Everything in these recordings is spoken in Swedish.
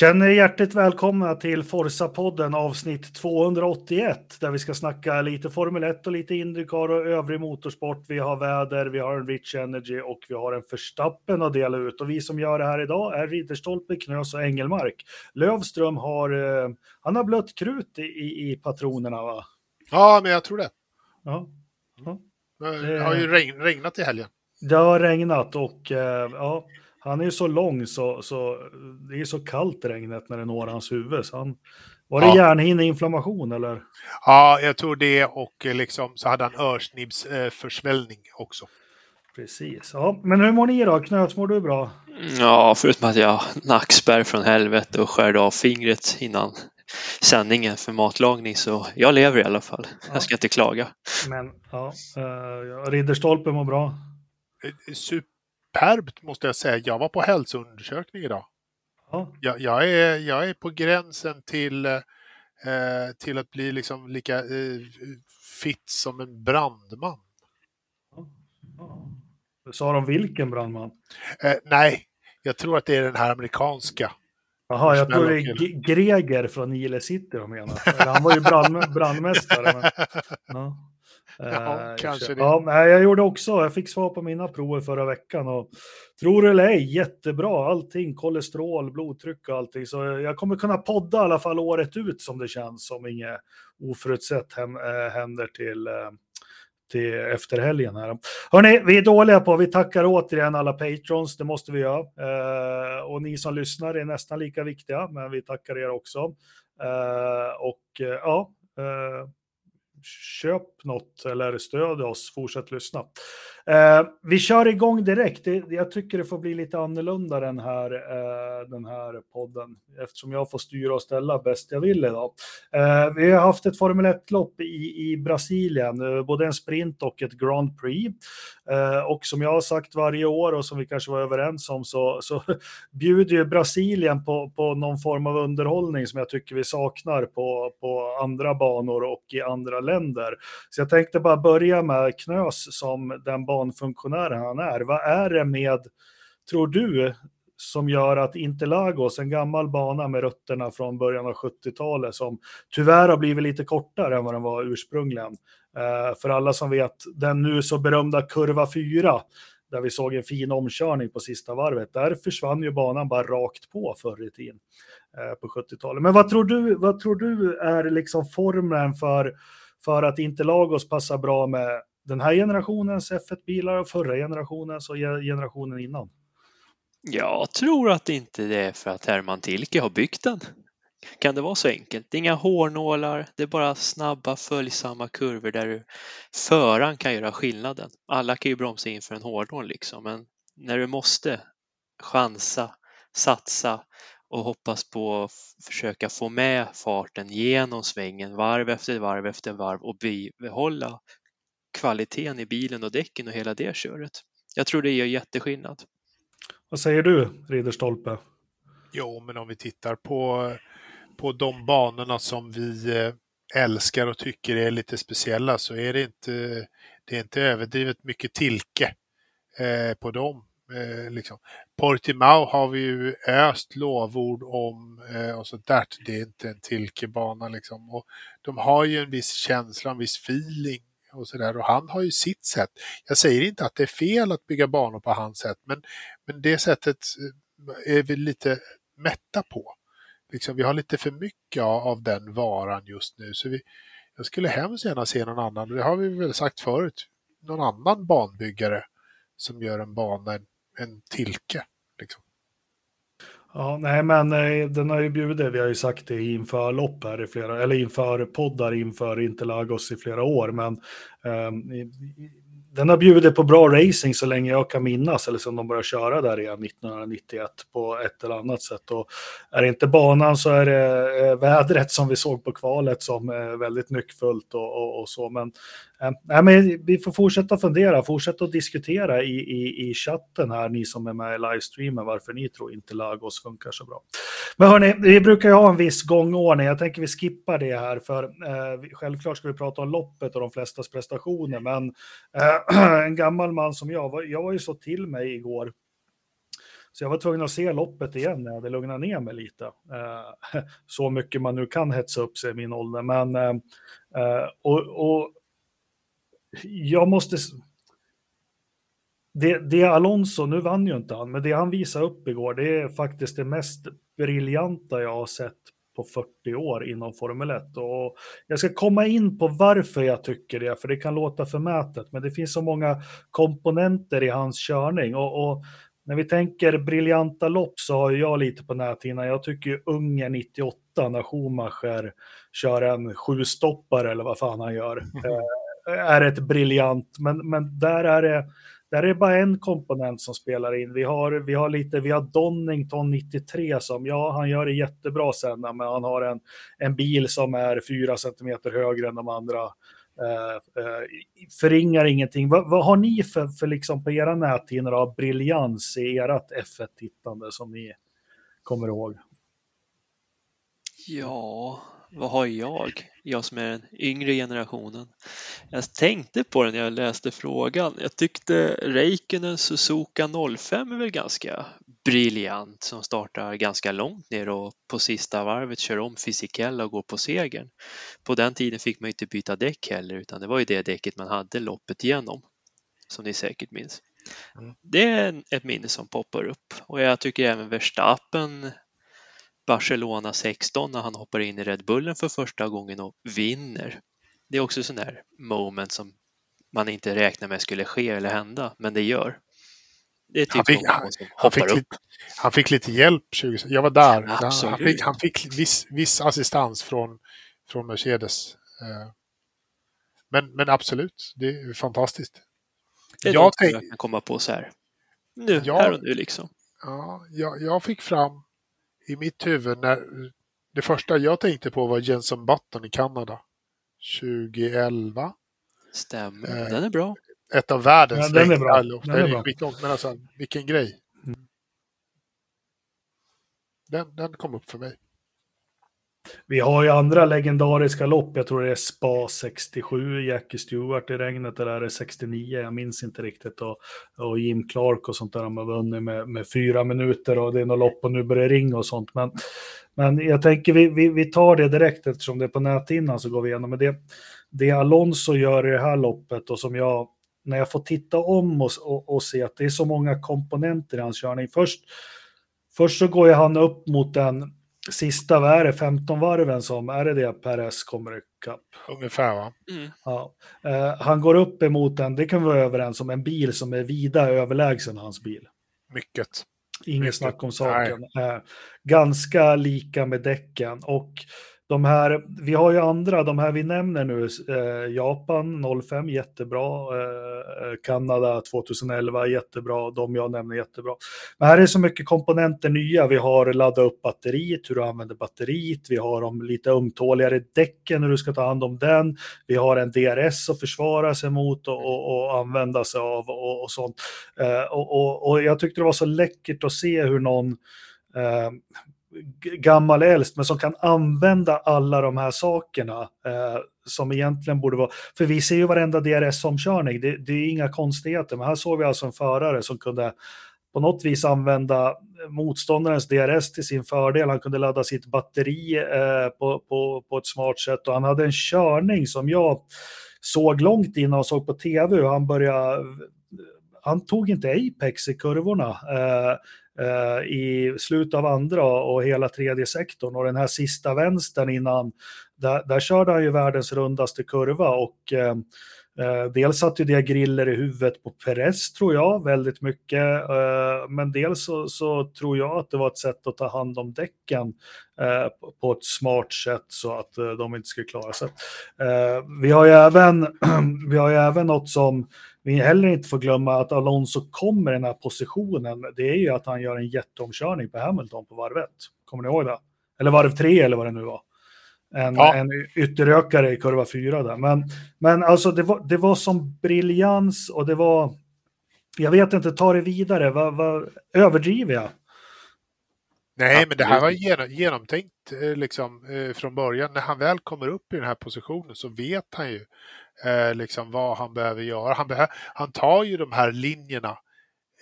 Känner er hjärtligt välkomna till Forsa-podden avsnitt 281 där vi ska snacka lite Formel 1 och lite Indycar och övrig motorsport. Vi har väder, vi har en Rich Energy och vi har en Förstappen att dela ut. Och vi som gör det här idag är Ridderstolpe, Knös och Engelmark. Lövström har, eh, han har blött krut i, i patronerna va? Ja, men jag tror det. Ja. ja. Det har ju regn, regnat i helgen. Det har regnat och eh, ja, han är ju så lång så, så det är så kallt regnet när det når hans huvud. Så han, var det ja. hjärnhinneinflammation eller? Ja, jag tror det och liksom så hade han örsnibbsförsvällning eh, också. Precis. Ja, men hur mår ni då? Knös, mår du bra? Ja, förutom att jag nackspärr från helvete och skärde av fingret innan sändningen för matlagning så jag lever i alla fall. Ja. Jag ska inte klaga. Men ja, uh, Ridderstolpe mår bra. Eh, super superbt måste jag säga. Jag var på hälsoundersökning idag. Ja. Jag, jag, är, jag är på gränsen till, eh, till att bli liksom lika eh, fit som en brandman. Ja. Sa de vilken brandman? Eh, nej, jag tror att det är den här amerikanska. Jaha, jag tror det är Greger från Gile City de menar. Han var ju brand, brandmästare. Men, ja. Ja, eh, kanske det. Ja, jag gjorde också, jag fick svar på mina prover förra veckan och tror det eller ej, jättebra allting, kolesterol, blodtryck och allting. Så jag kommer kunna podda i alla fall året ut som det känns, som inget oförutsett eh, händer till, eh, till efter helgen här. Hörni, vi är dåliga på, vi tackar återigen alla patrons, det måste vi göra. och ni som lyssnar är nästan lika viktiga, men vi tackar er också. och ja, köp något eller stöd oss, fortsätt lyssna. Eh, vi kör igång direkt. Det, jag tycker det får bli lite annorlunda den här, eh, den här podden eftersom jag får styra och ställa bäst jag vill idag. Eh, vi har haft ett Formel 1-lopp i, i Brasilien, eh, både en sprint och ett Grand Prix. Eh, och som jag har sagt varje år och som vi kanske var överens om så, så bjuder ju Brasilien på, på någon form av underhållning som jag tycker vi saknar på, på andra banor och i andra länder. Så jag tänkte bara börja med Knös som den banfunktionär han är. Vad är det med, tror du, som gör att Interlagos, en gammal bana med rötterna från början av 70-talet, som tyvärr har blivit lite kortare än vad den var ursprungligen. Eh, för alla som vet, den nu så berömda kurva 4, där vi såg en fin omkörning på sista varvet, där försvann ju banan bara rakt på förr i tiden eh, på 70-talet. Men vad tror du, vad tror du är liksom formeln för, för att inte Lagos passar bra med den här generationens F1-bilar och förra generationens och generationen innan? Jag tror att inte det är för att Herman Tilke har byggt den. Kan det vara så enkelt? Inga hårnålar, det är bara snabba följsamma kurvor där föraren kan göra skillnaden. Alla kan ju bromsa in för en hårnål liksom, men när du måste chansa, satsa och hoppas på att försöka få med farten genom svängen varv efter varv efter varv och bibehålla kvaliteten i bilen och däcken och hela det köret. Jag tror det gör jätteskillnad. Vad säger du, Ridderstolpe? Jo, men om vi tittar på, på de banorna som vi eh, älskar och tycker är lite speciella så är det inte, det är inte överdrivet mycket tilke eh, på dem. Eh, liksom. Portimao har vi ju öst lovord om eh, och så där. Det är inte en tilkebana liksom. Och de har ju en viss känsla, en viss feeling och så där. Och han har ju sitt sätt. Jag säger inte att det är fel att bygga banor på hans sätt, men, men det sättet eh, är vi lite mätta på. Liksom, vi har lite för mycket av den varan just nu. Så vi, jag skulle hemskt gärna se någon annan, det har vi väl sagt förut, någon annan banbyggare som gör en bana, en, en tilke. Liksom. Ja, nej, men eh, den har ju bjudit, vi har ju sagt det inför lopp här i flera, eller inför poddar inför Interlagos i flera år, men um, den har bjudit på bra racing så länge jag kan minnas, eller som de började köra där igen 1991 på ett eller annat sätt. Och är det inte banan så är det eh, vädret som vi såg på kvalet som är väldigt nyckfullt och, och, och så. Men, äh, men vi får fortsätta fundera, fortsätta att diskutera i, i, i chatten här, ni som är med i livestreamen, varför ni tror inte Lagos funkar så bra. Men hörni, vi brukar ju ha en viss gångordning. Jag tänker vi skippar det här, för eh, självklart ska vi prata om loppet och de flestas prestationer, men eh, en gammal man som jag, jag var ju så till mig igår Så jag var tvungen att se loppet igen när jag hade lugnat ner mig lite. Eh, så mycket man nu kan hetsa upp sig i min ålder. Men, eh, eh och, och jag måste... Det, det Alonso, nu vann ju inte han, men det han visade upp igår, det är faktiskt det mest briljanta jag har sett på 40 år inom Formel 1. Och jag ska komma in på varför jag tycker det, för det kan låta förmätet, men det finns så många komponenter i hans körning. Och, och när vi tänker briljanta lopp så har jag lite på näthinnan. Jag tycker Ungern 98 när Schumacher kör en sjustoppare eller vad fan han gör. Mm. är ett briljant, men, men där är det där är det bara en komponent som spelar in. Vi har, vi har lite, vi har Donington 93 som, ja, han gör det jättebra sen, men han har en, en bil som är fyra centimeter högre än de andra. Eh, eh, förringar ingenting. Vad, vad, har ni för, för liksom på era näthinnor av briljans i ert F1-tittande som ni kommer ihåg? Ja, vad har jag? Jag som är den yngre generationen. Jag tänkte på det när jag läste frågan. Jag tyckte Räikkönen Suzuka 05 är väl ganska briljant som startar ganska långt ner och på sista varvet kör om Fisichella och går på segern. På den tiden fick man inte byta däck heller utan det var ju det däcket man hade loppet igenom som ni säkert minns. Mm. Det är ett minne som poppar upp och jag tycker även Verstappen Barcelona 16 när han hoppar in i Red Bullen för första gången och vinner. Det är också sån där moment som man inte räknar med skulle ske eller hända, men det gör. Det är typ han, fick, han, han, fick lite, han fick lite hjälp. 20, jag var där. Han fick, han fick viss, viss assistans från, från Mercedes. Eh, men, men absolut, det är fantastiskt. Det är jag, tänk... jag kan komma på så här. Nu, jag, här och nu liksom. Ja, jag, jag fick fram i mitt huvud när det första jag tänkte på var Jenson Button i Kanada. 2011. Stämmer, eh, den är bra. Ett av världens ja, den är bra. Den, den är, är skitlångt, men alltså vilken grej. Mm. Den, den kom upp för mig. Vi har ju andra legendariska lopp. Jag tror det är Spa 67, Jackie Stewart i regnet, eller är det 69? Jag minns inte riktigt. Och, och Jim Clark och sånt där. De har vunnit med, med fyra minuter och det är något lopp och nu börjar det ringa och sånt. Men, men jag tänker vi, vi, vi tar det direkt eftersom det är på näthinnan så går vi igenom. Men det, det Alonso gör i det här loppet och som jag, när jag får titta om och, och, och se att det är så många komponenter i hans körning. Först, först så går ju han upp mot en sista, vad är det, 15 varven som, är det det Perez kommer ikapp? Ungefär va? Mm. Ja. Uh, han går upp emot en, det kan vi vara överens om, en bil som är vida överlägsen hans bil. Mycket. Inget snack om saken. Uh, ganska lika med däcken och de här, vi har ju andra, de här vi nämner nu, eh, Japan 05 jättebra, eh, eh Kanada 2011 jättebra, de jag nämner jättebra. Men här är så mycket komponenter nya, vi har ladda upp batteriet, hur du använder batteriet, vi har de lite ömtåligare däcken, hur du ska ta hand om den, vi har en DRS att försvara sig mot och, och, och använda sig av och, och sånt. Eh, och, och, jag tyckte det var så läckert att se hur någon eh, gammal äldst, men som kan använda alla de här sakerna eh, som egentligen borde vara... För vi ser ju varenda DRS-omkörning, det, det, är inga konstigheter, men här såg vi alltså en förare som kunde på något vis använda motståndarens DRS till sin fördel. Han kunde ladda sitt batteri eh, på, på, på ett smart sätt och han hade en körning som jag såg långt innan och såg på tv. Han började han tog inte apex i kurvorna. Eh, Eh, Eh, i slutet av andra och hela tredje sektorn och den här sista vänstern innan, där, där körde han ju världens rundaste kurva och eh, eh dels satt ju det griller i huvudet på Perez tror jag väldigt mycket, eh, men dels så, så, tror jag att det var ett sätt att ta hand om däcken eh, på ett smart sätt så att eh, de inte skulle klara sig. vi har ju även, vi har ju även något som vi heller inte får glömma att Alonso kommer i den här positionen. Det är ju att han gör en jätteomkörning på Hamilton på varv 1. Kommer ni ihåg det? Eller varv 3 eller vad det nu var. En, ja. en ytterökare i kurva 4 där. Men, men alltså det var, det var som briljans och det var... Jag vet inte, ta det vidare. Vad, vad, överdriver jag? Nej, men det här var genomtänkt eh, liksom, eh, från början. När han väl kommer upp i den här positionen så vet han ju eh, liksom vad han behöver göra. Han, behö han tar ju de här linjerna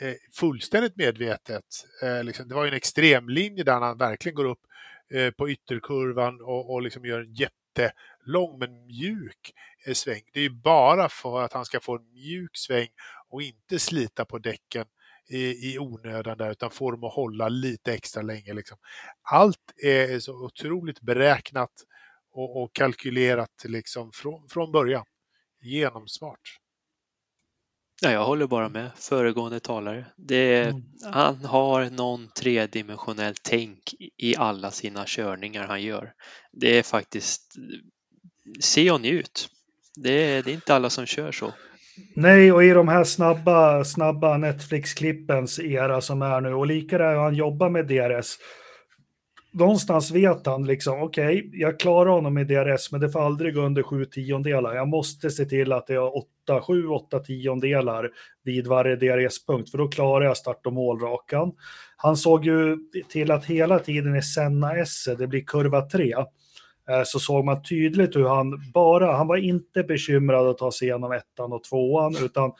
eh, fullständigt medvetet. Eh, liksom, det var ju en extremlinje där han verkligen går upp på ytterkurvan och, och liksom gör en jättelång men mjuk sväng. Det är ju bara för att han ska få en mjuk sväng och inte slita på däcken i, i onödan där, utan få dem att hålla lite extra länge. Liksom. Allt är så otroligt beräknat och, och kalkylerat liksom från, från början. Genomsmart. Ja, jag håller bara med föregående talare. Det, mm. Han har någon tredimensionell tänk i alla sina körningar han gör. Det är faktiskt, se och njut. Det, det är inte alla som kör så. Nej, och i de här snabba, snabba Netflix-klippens era som är nu, och lika där han jobbar med DRS, någonstans vet han liksom, okej, okay, jag klarar honom i DRS, men det får aldrig gå under sju tiondelar. Jag måste se till att det är åtta, sju, åtta tiondelar vid varje DRS-punkt, för då klarar jag start och målrakan. Han såg ju till att hela tiden i Senna S, det blir kurva 3, Eh, så såg man tydligt hur han bara, han var inte bekymrad att ta sig igenom ettan och tvåan, utan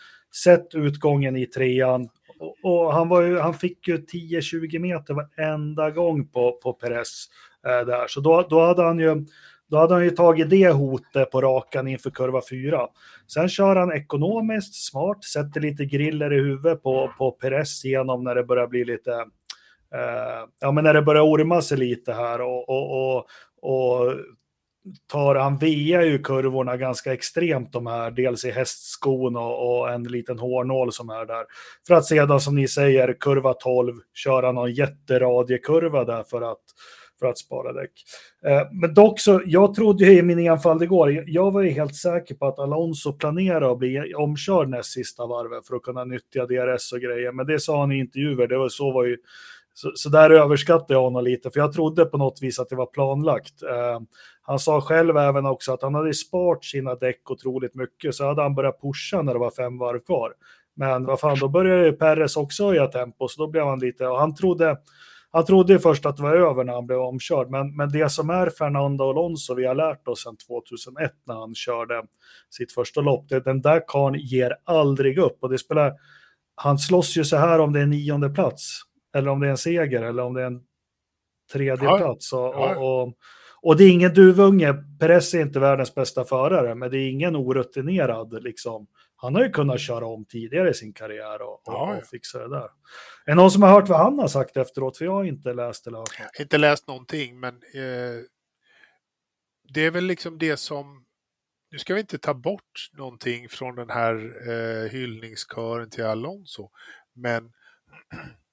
sett utgången i trean, och, och han, var ju, han fick ju 10-20 meter varenda gång på, på Perez eh, där. Så då, då, hade han ju, då hade han ju tagit det hotet på rakan inför kurva 4. Sen kör han ekonomiskt, smart, sätter lite griller i huvudet på, på Perez igenom när det börjar bli lite eh, ja, men när det börjar orma sig lite här och, och, och, och tar han via ju kurvorna ganska extremt de här, dels i hästskon och, och, en liten hårnål som är där. För att sedan som ni säger, kurva 12, köra någon jätteradiekurva där för att, för att spara däck. Eh, men dock så, jag trodde ju i min enfald igår, jag var ju helt säker på att Alonso planerar att bli omkörd näst sista varvet för att kunna nyttja DRS och grejer, men det sa han i intervjuer, det var så var ju så, så där överskattade jag honom lite, för jag trodde på något vis att det var planlagt. Eh, han sa själv även också att han hade sparat sina däck otroligt mycket, så hade han börjat pusha när det var fem varv kvar. Men vad fan, då började ju Perres också höja tempo, så då blev han lite, och han trodde, han trodde först att det var över när han blev omkörd, men, men det som är Fernando Alonso, vi har lärt oss sedan 2001 när han körde sitt första lopp, det, den där karln ger aldrig upp och det spelar, han slåss ju så här om det är nionde plats eller om det är en seger eller om det är en tredje ja. plats. Och, ja. och, och, och, det är ingen duvunge, Perez är inte världens bästa förare, men det är ingen orutinerad. Liksom. Han har ju kunnat köra om tidigare i sin karriär och, ja. och fixa det där. Är det någon som har hört vad han har sagt efteråt? För jag har inte läst eller hört något. Inte läst någonting, men eh, det är väl liksom det som nu ska vi inte ta bort någonting från den här eh, hyllningskören till Alonso, men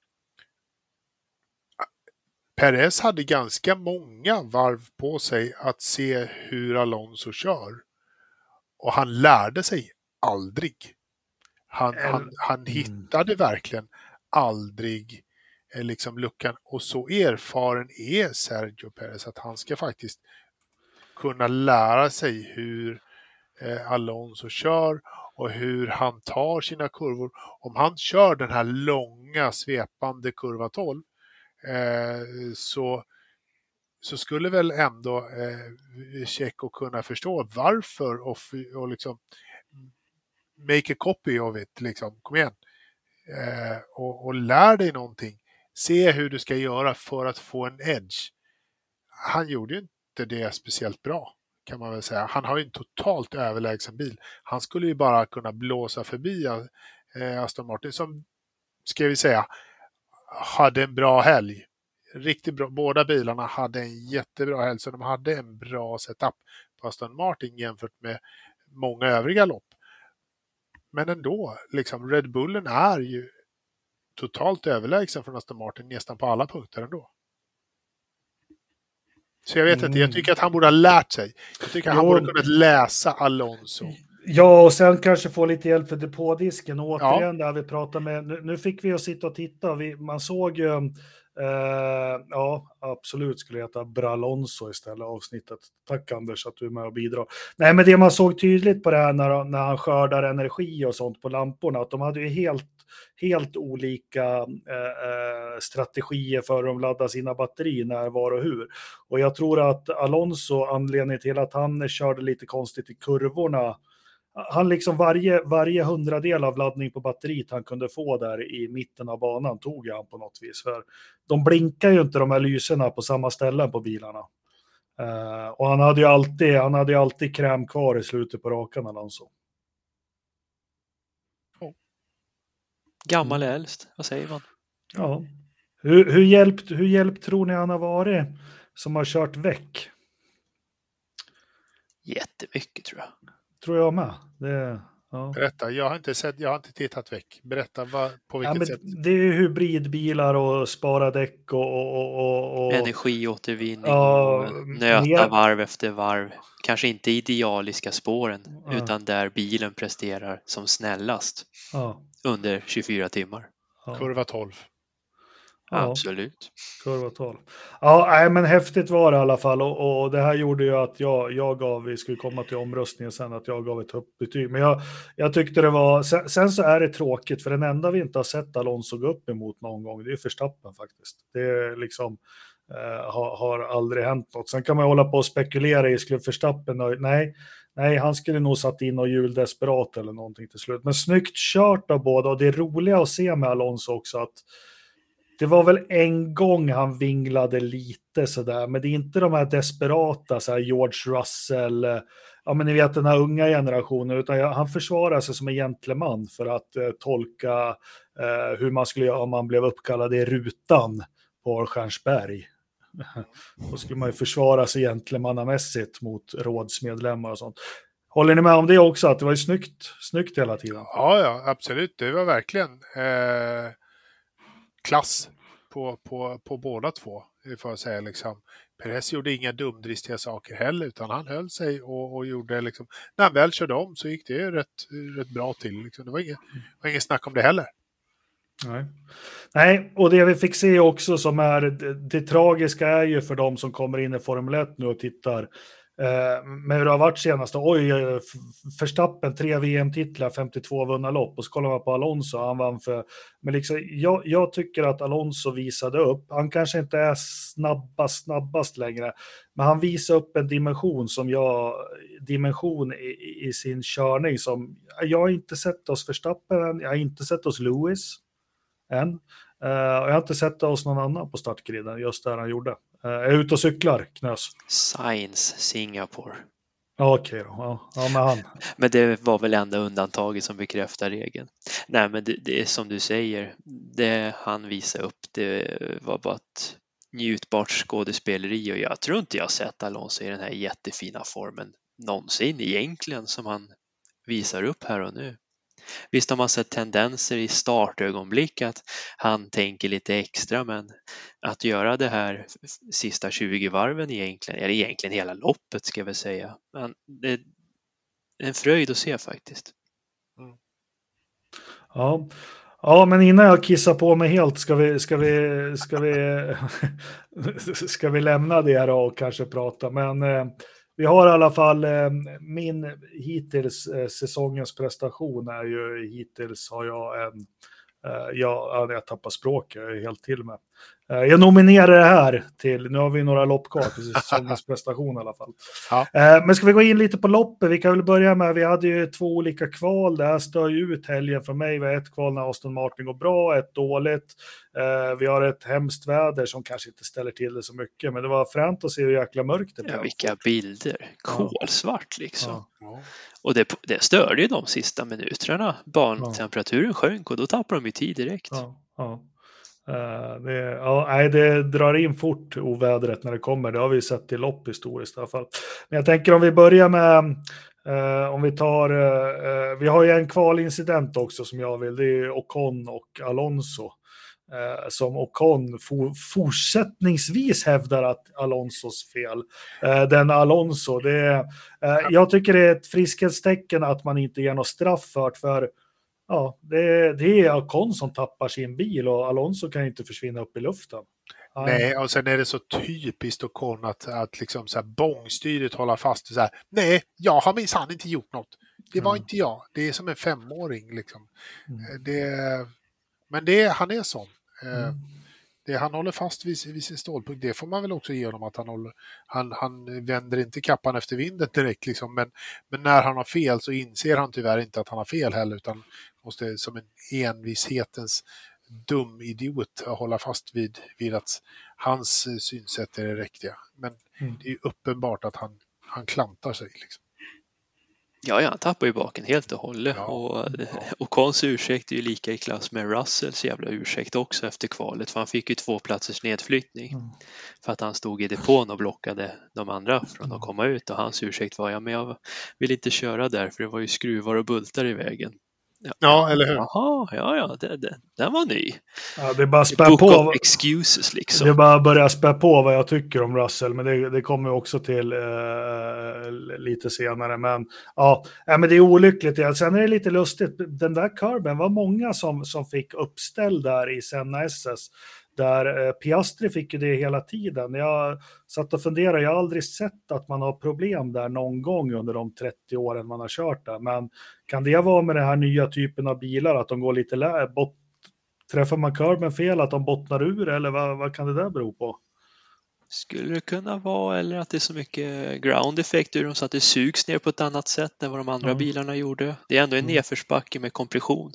Perez hade ganska många varv på sig att se hur Alonso kör. Och han lärde sig aldrig. Han, han, han mm. hittade verkligen aldrig eh, liksom luckan. Och så erfaren är Sergio Perez att han ska faktiskt kunna lära sig hur eh, Alonso kör och hur han tar sina kurvor. Om han kör den här långa svepande kurva 12 Eh, Eh, så, så skulle väl ändå eh, Tjecko kunna förstå varför och, och liksom make a copy of it, liksom. kom igen. Eh, och, och lär dig någonting. Se hur du ska göra för att få en edge. Han gjorde ju inte det speciellt bra kan man väl säga. Han har ju en totalt överlägsen bil. Han skulle ju bara kunna blåsa förbi eh, Aston Martin som, ska vi säga, hade en bra helg. Riktigt bra. Båda bilarna hade en jättebra helg, så de hade en bra setup på Aston Martin jämfört med många övriga lopp. Men ändå, liksom Red Bullen är ju totalt överlägsen från Aston Martin nästan på alla punkter ändå. Så jag vet mm. inte, jag tycker att han borde ha lärt sig. Jag tycker att han borde kunnat läsa Alonso. Ja, och sen kanske få lite hjälp för depådisken. Och återigen, ja. där vi pratar med, nu, nu, fick vi att sitta och titta, vi, man såg ju, eh, ja, absolut skulle heta Bralonso istället, avsnittet. Tack Anders att du är med och bidrar. Nej, men det man såg tydligt på det här när, när han skördar energi och sånt på lamporna, att de hade ju helt, helt olika eh, eh strategier för hur de laddar sina batterier, när, var och hur. Och jag tror att Alonso, anledningen till att han körde lite konstigt i kurvorna, han liksom varje, varje hundradel av laddning på batteriet han kunde få där i mitten av banan tog han på något vis. För de blinkar ju inte de här lyserna på samma ställen på bilarna. Uh, och han hade ju alltid, han hade alltid kräm kvar i slutet på rakan Alonso. Gammal är äldst, vad säger man? Ja. Hur, hur, hjälpt, hur hjälpt tror ni han har varit som har kört väck? Jättemycket tror jag. Tror jag med. Det, ja. Berätta, jag har inte sett, jag har inte tittat väck. Berätta vad, på vilket ja, sätt. Det är hybridbilar och spara däck och, och, och, och energiåtervinning ja, och nöta mer... varv efter varv. Kanske inte idealiska spåren ja. utan där bilen presterar som snällast under 24 timmar. Kurva 12. Ja, Absolut. Kurva 12. Ja, nej, men häftigt var det i alla fall och, och, det här gjorde ju att jag, jag gav, vi skulle komma till omröstningen sen, att jag gav ett högt betyg. Men jag, jag tyckte det var, sen, sen, så är det tråkigt för den enda vi inte har sett Alonso gå upp emot någon gång, det är Verstappen faktiskt. Det är liksom, eh, har, har aldrig hänt något. Sen kan man hålla på och spekulera i, skulle Verstappen, nej, Nej, han skulle nog satt in och juldesperat eller någonting till slut. Men snyggt kört av båda och det är roliga att se med Alonso också att det var väl en gång han vinglade lite sådär, men det är inte de här desperata, så här George Russell, eh, ja men ni vet den här unga generationen, utan han försvarar sig som en gentleman för att eh, tolka eh, hur man skulle göra om man blev uppkallad i rutan på Stjärnsberg. Då skulle man ju försvara sig gentlemannamässigt mot rådsmedlemmar och sånt. Håller ni med om det också, att det var ju snyggt, snyggt hela tiden? Ja, ja, absolut. Det var verkligen eh, klass på, på, på båda två, eh, får jag säga. Liksom. Perez gjorde inga dumdristiga saker heller, utan han höll sig och, och gjorde liksom... När han väl körde om så gick det rätt, rätt bra till. Liksom. Det var inget, var inget snack om det heller. Nej. Nej, och det vi fick se också som är det, det tragiska är ju för de som kommer in i Formel 1 nu och tittar Eh, men hur det har varit senaste, oj, eh, Förstappen, tre VM-titlar, 52 vunna lopp. Och så kollar man på Alonso, han vann för, men liksom, jag, jag, tycker att Alonso visade upp, han kanske inte är snabbast, snabbast längre, men han visade upp en dimension som jag, dimension i, i sin körning som, jag har inte sett oss Förstappen än, jag har inte sett oss Lewis än, uh, jag har inte sett oss någon annan på startgriden, just där han gjorde. Uh, är ute och cyklar, Knös? Science Singapore. Okej då, ja, ja med han. men det var väl enda undantaget som bekräftar regeln. Nej, men det, det är som du säger, det han visade upp, det var bara ett njutbart skådespeleri och jag tror inte jag sett Alonso i den här jättefina formen någonsin egentligen som han visar upp här och nu. Visst har man sett tendenser i startögonblick att han tänker lite extra men att göra det här sista 20 varven egentligen, eller egentligen hela loppet ska jag väl säga. Men det är en fröjd att se faktiskt. Mm. Ja. Ja, men innan jag kissar på mig helt ska vi, ska vi, ska vi, ska vi lämna det då och kanske prata. Men eh, vi har i alla fall eh, min hittills eh, säsongens prestation är ju hittills har jag en, eh, jag, jag tappar språk, jag är helt till med. Eh, jag nominerar det här till, nu har vi några lopp kvar till säsongens prestation i alla fall. Ja. Eh, men ska vi gå in lite på loppet? Vi kan väl börja med, vi hade ju två olika kval, det här stör ju ut helgen för mig. Vi har ett kval när Aston Martin går bra, ett dåligt. Eh, vi har ett hemskt väder som kanske inte ställer till det så mycket, men det var fränt att se hur jäkla mörkt det blev. Ja, vilka bilder, kolsvart liksom. Ja. Och det, det störde ju de sista minuterna. Bantemperaturen sjönk och då tappade de ju tid direkt. Ja. Uh, det, ja, nej, det drar in fort ovädret när det kommer. Det har vi sett i lopp historiskt i alla fall. Men jag tänker om vi börjar med, uh, om vi tar, uh, vi har ju en kvalincident också som jag vill, det är Ocon och Alonso. som Ocon for, fortsättningsvis hävdar att Alonsos fel. den Alonso, det, jag tycker det är ett friskhetstecken att man inte ger något straff för, för ja, det, det är Ocon som tappar sin bil och Alonso kan inte försvinna upp i luften. Nej, och sen är det så typiskt Ocon att, att liksom så här bångstyret hålla fast så här. Nej, jag har minsann inte gjort något. Det var mm. inte jag. Det är som en femåring liksom. Mm. Det, men det, han är sån. Eh, mm. Det, han håller fast vid, vid sin stålpunkt. Det får man väl också ge honom att han håller. Han, han vänder inte kappan efter vinden direkt liksom, men, men när han har fel så inser han tyvärr inte att han har fel heller utan måste som en envishetens dum idiot hålla fast vid, vid att hans synsätt är det riktiga. Men mm. det är uppenbart att han, han klantar sig. Liksom. Ja, ja, han tappar ju baken helt och hållet. Ja. Och, och Kons ursäkt är ju lika i klass med Russells jävla ursäkt också efter kvalet, för han fick ju två platsers nedflyttning. Mm. För att han stod i depån och blockade de andra från att komma ut och hans ursäkt var ja, men jag vill inte köra där för det var ju skruvar och bultar i vägen. Ja, eller hur? Jaha, ja, ja, det, det, den var ny. Ja, det är bara spä på. excuses liksom. Det är bara att börja spä på vad jag tycker om Russell, men det, det kommer också till eh, lite senare. Men ja, men det är olyckligt. Sen är det lite lustigt, den där kurben var många som, som fick uppställ där i Senna SS. Där eh, Piastri fick ju det hela tiden. Jag satt och funderade, jag har aldrig sett att man har problem där någon gång under de 30 åren man har kört där. Men kan det vara med den här nya typen av bilar, att de går lite lä- bot- Träffar man kurven fel, att de bottnar ur eller vad, vad kan det där bero på? Skulle det kunna vara, eller att det är så mycket ground effect ur dem så att det sugs ner på ett annat sätt än vad de andra mm. bilarna gjorde. Det är ändå en mm. nedförsbacke med kompression.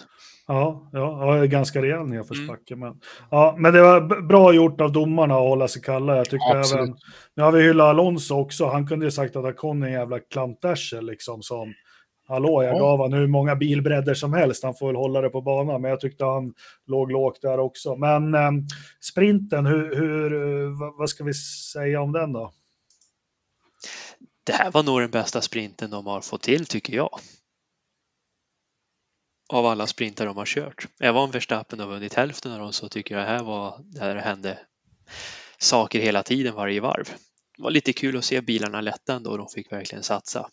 Ja, ja, ja ganska rejäl nedförsbacke. Mm. Men, ja, men det var bra gjort av domarna att hålla sig kalla. Jag tycker ja, även, nu har vi hyllat Alonso också. Han kunde ju sagt att han kom en jävla klantärsel liksom som Hallå, jag ja. gav han hur många bilbredder som helst. Han får väl hålla det på banan, men jag tyckte han låg lågt där också. Men eh, sprinten, hur, hur, vad ska vi säga om den då? Det här var nog den bästa sprinten de har fått till, tycker jag av alla sprintar de har kört. Även om Verstappen har vunnit hälften av dem så tycker jag det här var där det hände saker hela tiden varje varv. Det var lite kul att se bilarna lätta ändå de fick verkligen satsa.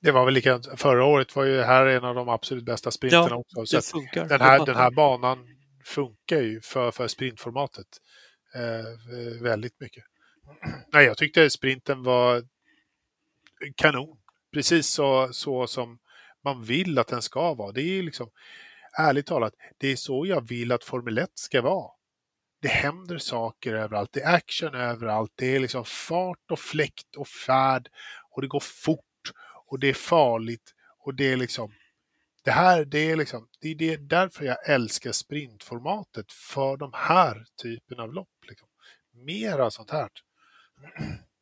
Det var väl likadant. Förra året var ju det här en av de absolut bästa sprinterna ja, också. Så det funkar. Den här, den här banan funkar ju för, för sprintformatet eh, väldigt mycket. Nej, jag tyckte sprinten var kanon. Precis så, så som man vill att den ska vara. Det är liksom, ärligt talat, det är så jag vill att Formel 1 ska vara. Det händer saker överallt, det är action överallt, det är liksom fart och fläkt och färd och det går fort och det är farligt och det är liksom det här, det är liksom, det är det, därför jag älskar sprintformatet för de här typen av lopp. Liksom. Mera sånt här.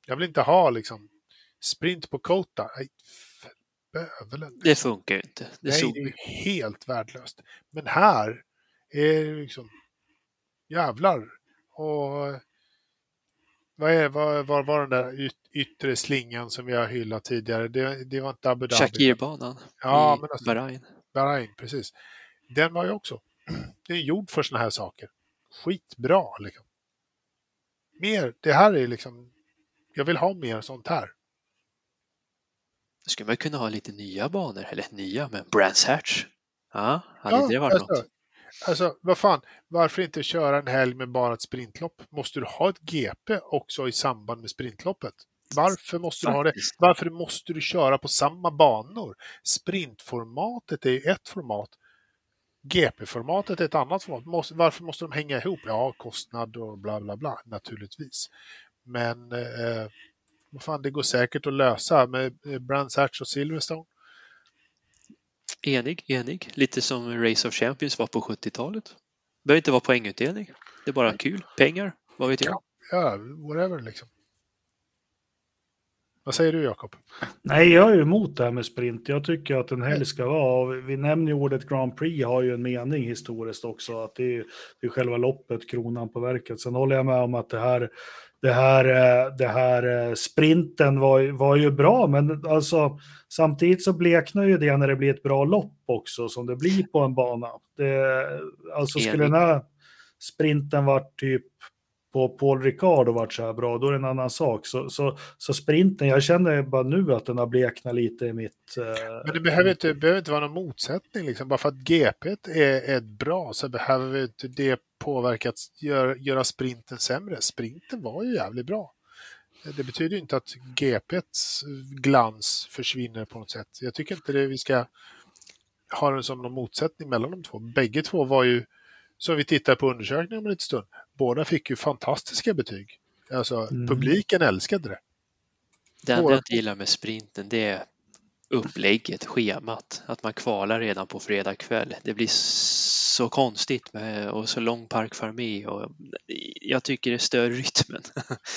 Jag vill inte ha liksom sprint på Kota bövelen. Det funkar ju inte. Det, Nej, det är helt värdelöst. Men här är det liksom jävlar. Och vad, är, vad, vad var den där yt, yttre slingan som vi har hyllat tidigare? Det, det var inte Abu Dhabi. Shakir-banan ja, i men alltså, Bahrain. Bahrain, precis. Den var ju också, den är gjord för sådana här saker. Skitbra liksom. Mer, det här är liksom, jag vill ha mer sånt här. Då skulle man kunna ha lite nya banor, eller nya, men Brands Hatch. Ja, hade ja, det varit alltså, något? Alltså, vad fan, varför inte köra en helg med bara ett sprintlopp? Måste du ha ett GP också i samband med sprintloppet? Varför måste du ha det? Varför måste du köra på samma banor? Sprintformatet är ett format. GP-formatet är ett annat format. Varför måste de hänga ihop? Ja, kostnad och bla bla bla, naturligtvis. Men eh, vad fan, det går säkert att lösa med Brands Hatch och Silverstone. Enig, enig. Lite som Race of Champions var på 70-talet. Det behöver inte vara poängutdelning. Det är bara kul. Pengar, vad vet jag. Ja, whatever liksom. Vad säger du Jakob? Nej, jag är emot det här med sprint. Jag tycker att en helg ska vara, vi nämner ju ordet Grand Prix, har ju en mening historiskt också, att det är, det är själva loppet, kronan på verket. Sen håller jag med om att det här det här, eh, det här eh, sprinten var, var ju bra, men alltså, samtidigt så bleknar ju det när det blir ett bra lopp också, som det blir på en bana. Det, alltså skulle den här sprinten varit typ på Paul Ricard och varit så här bra, då är det en annan sak. Så, så, så sprinten, jag känner bara nu att den har bleknat lite i mitt... Eh... Men det behöver inte, behöver inte vara någon motsättning, liksom. bara för att GP är, är bra så behöver inte det påverka att göra, göra sprinten sämre. Sprinten var ju jävligt bra. Det betyder inte att GPs glans försvinner på något sätt. Jag tycker inte det vi ska ha det som någon motsättning mellan de två. Bägge två var ju som vi tittar på undersökningen om en liten stund, båda fick ju fantastiska betyg. Alltså Mm. publiken älskade det. Det enda jag inte gillar med sprinten det är upplägget, schemat. Att man kvalar redan på fredag kväll. Det blir så konstigt med, och så lång Parc Fermé och jag tycker det stör rytmen.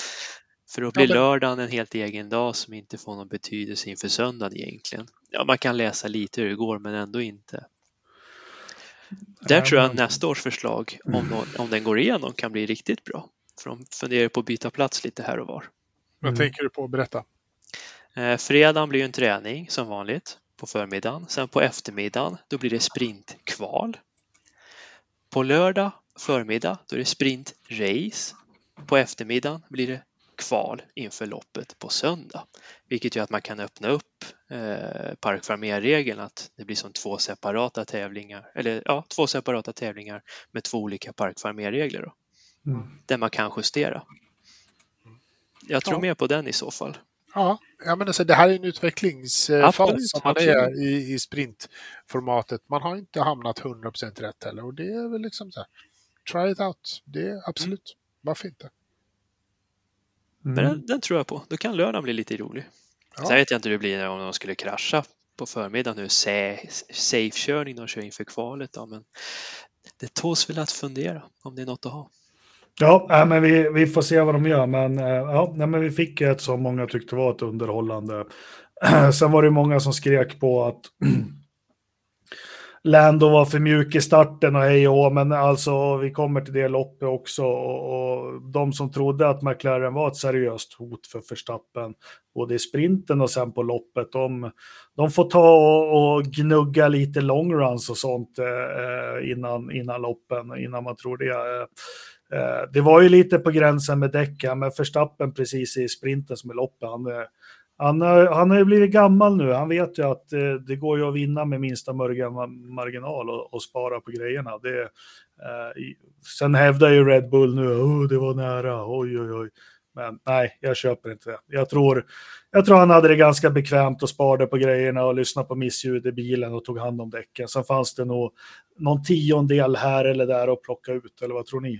För då blir men- lördagen en helt egen dag som inte får någon betydelse inför söndagen egentligen. Ja, man kan läsa lite hur det går men ändå inte. Där tror jag nästa års förslag, om, någon, om den går igenom, kan bli riktigt bra. För de funderar på att byta plats lite här och var. Vad Mm. tänker du på? Berätta. Eh, fredagen blir ju en träning som vanligt på förmiddagen. Sen på eftermiddagen då blir det sprintkval. På lördag förmiddag då är det sprintrace. På eftermiddagen blir det kval inför loppet på söndag. Vilket gör att man kan öppna upp eh, Parc Fermé-regeln att det blir som två separata tävlingar, eller ja, två separata tävlingar med två olika Parc Fermé-regler då, Mm. där man kan justera. Jag tror Ja. mer på den i så fall. Ja, ja men alltså, det här är en utvecklingsfas Absolut, som man absolut. är i, i sprintformatet. Man har inte hamnat 100% rätt heller och det är väl liksom så här, try it out. Det är absolut, varför inte? Men Mm. den, den tror jag på. Då kan lördagen bli lite rolig. Ja. Sen vet jag inte hur det blir om de skulle krascha på förmiddagen nu. Sa- Safe-körning de kör inför kvalet då, men det tåls väl att fundera om det är något att ha. Ja, nej, men vi, vi får se vad de gör. Men, eh, ja, nej, men vi fick ett som många tyckte var ett underhållande. Sen var det många som skrek på att Lando var för mjuk i starten och hej och hå, men alltså vi kommer till det loppet också. Och, och de som trodde att McLaren var ett seriöst hot för Verstappen, både i sprinten och sen på loppet, de, de får ta och, och gnugga lite longruns och sånt eh, innan, innan loppen, innan man tror det. Eh, Eh, Det var ju lite på gränsen med däcken, men Verstappen precis i sprinten som i loppet. Han, eh, han, har- han har ju blivit gammal nu. Han vet ju att eh, det går ju att vinna med minsta möjliga marginal och, och spara på grejerna. Det, eh, sen hävdar ju Red Bull nu, oh, det var nära, oj oj oj. Men nej, jag köper inte det. Jag tror, jag tror han hade det ganska bekvämt och sparade på grejerna och lyssnade på missljud i bilen och tog hand om däcken. Sen fanns det nog någon tiondel här eller där att plocka ut, eller vad tror ni?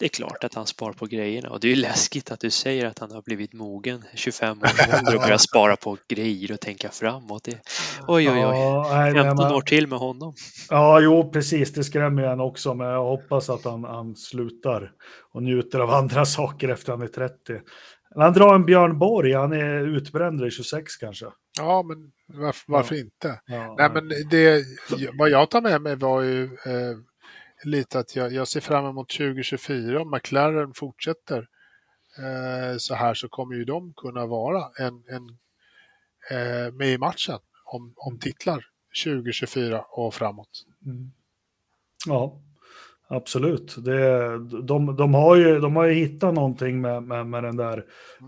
Det är klart att han spar på grejerna och det är ju läskigt att du säger att han har blivit mogen 25 år ålder och börjar spara på grejer och tänka framåt. Det, oj, oj, oj. Ja, nej, nej, 15 men- år till med honom. Ja, jo, precis. Det skrämmer en också, men jag hoppas att han, han slutar och njuter av andra saker efter han är 30. Han drar en Björn Borg, han är utbränd i 26 kanske. Ja, men varför, varför inte? Ja, Nej, men det, vad jag tar med mig var ju eh, lite att jag, jag ser fram emot 2024. Om McLaren fortsätter eh, så här så kommer ju de kunna vara en, en, eh, med i matchen om, om titlar 2024 och framåt. Mm. Ja, absolut. Det, de, de, har ju, de har ju hittat någonting med, med, med den där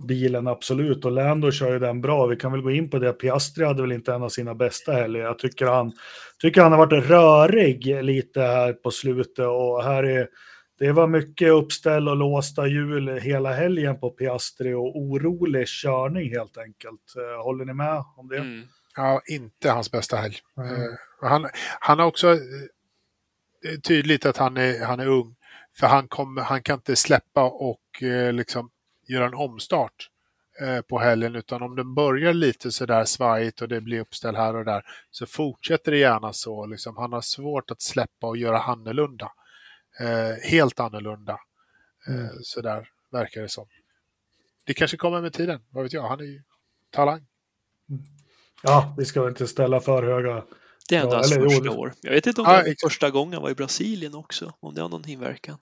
bilen, absolut. Och Lando kör ju den bra. Vi kan väl gå in på det. Piastri hade väl inte en av sina bästa heller. Jag tycker han, tycker han har varit rörig lite här på slutet. Och här är, det var mycket uppställ och låsta hjul hela helgen på Piastri och orolig körning helt enkelt. Eh, Håller ni med om det? Mm. Ja, inte hans bästa helg. Mm. Eh, han, han har också eh, tydligt att han är, han är ung. För han, kommer, han kan inte släppa och eh, liksom göra en omstart eh, på helgen. Utan om den börjar lite sådär svajigt och det blir uppställ här och där. Så fortsätter det gärna så. Liksom. Han har svårt att släppa och göra annorlunda. Eh, helt annorlunda. Eh, Mm. Sådär verkar det som. Det kanske kommer med tiden. Vad vet jag. Han är ju talang. Ja, vi ska väl inte ställa för höga Det är ändå Ja, hans eller jo, första det- år. Jag vet inte om Ja, det var exakt. första gången var i Brasilien också, om det har någon inverkan.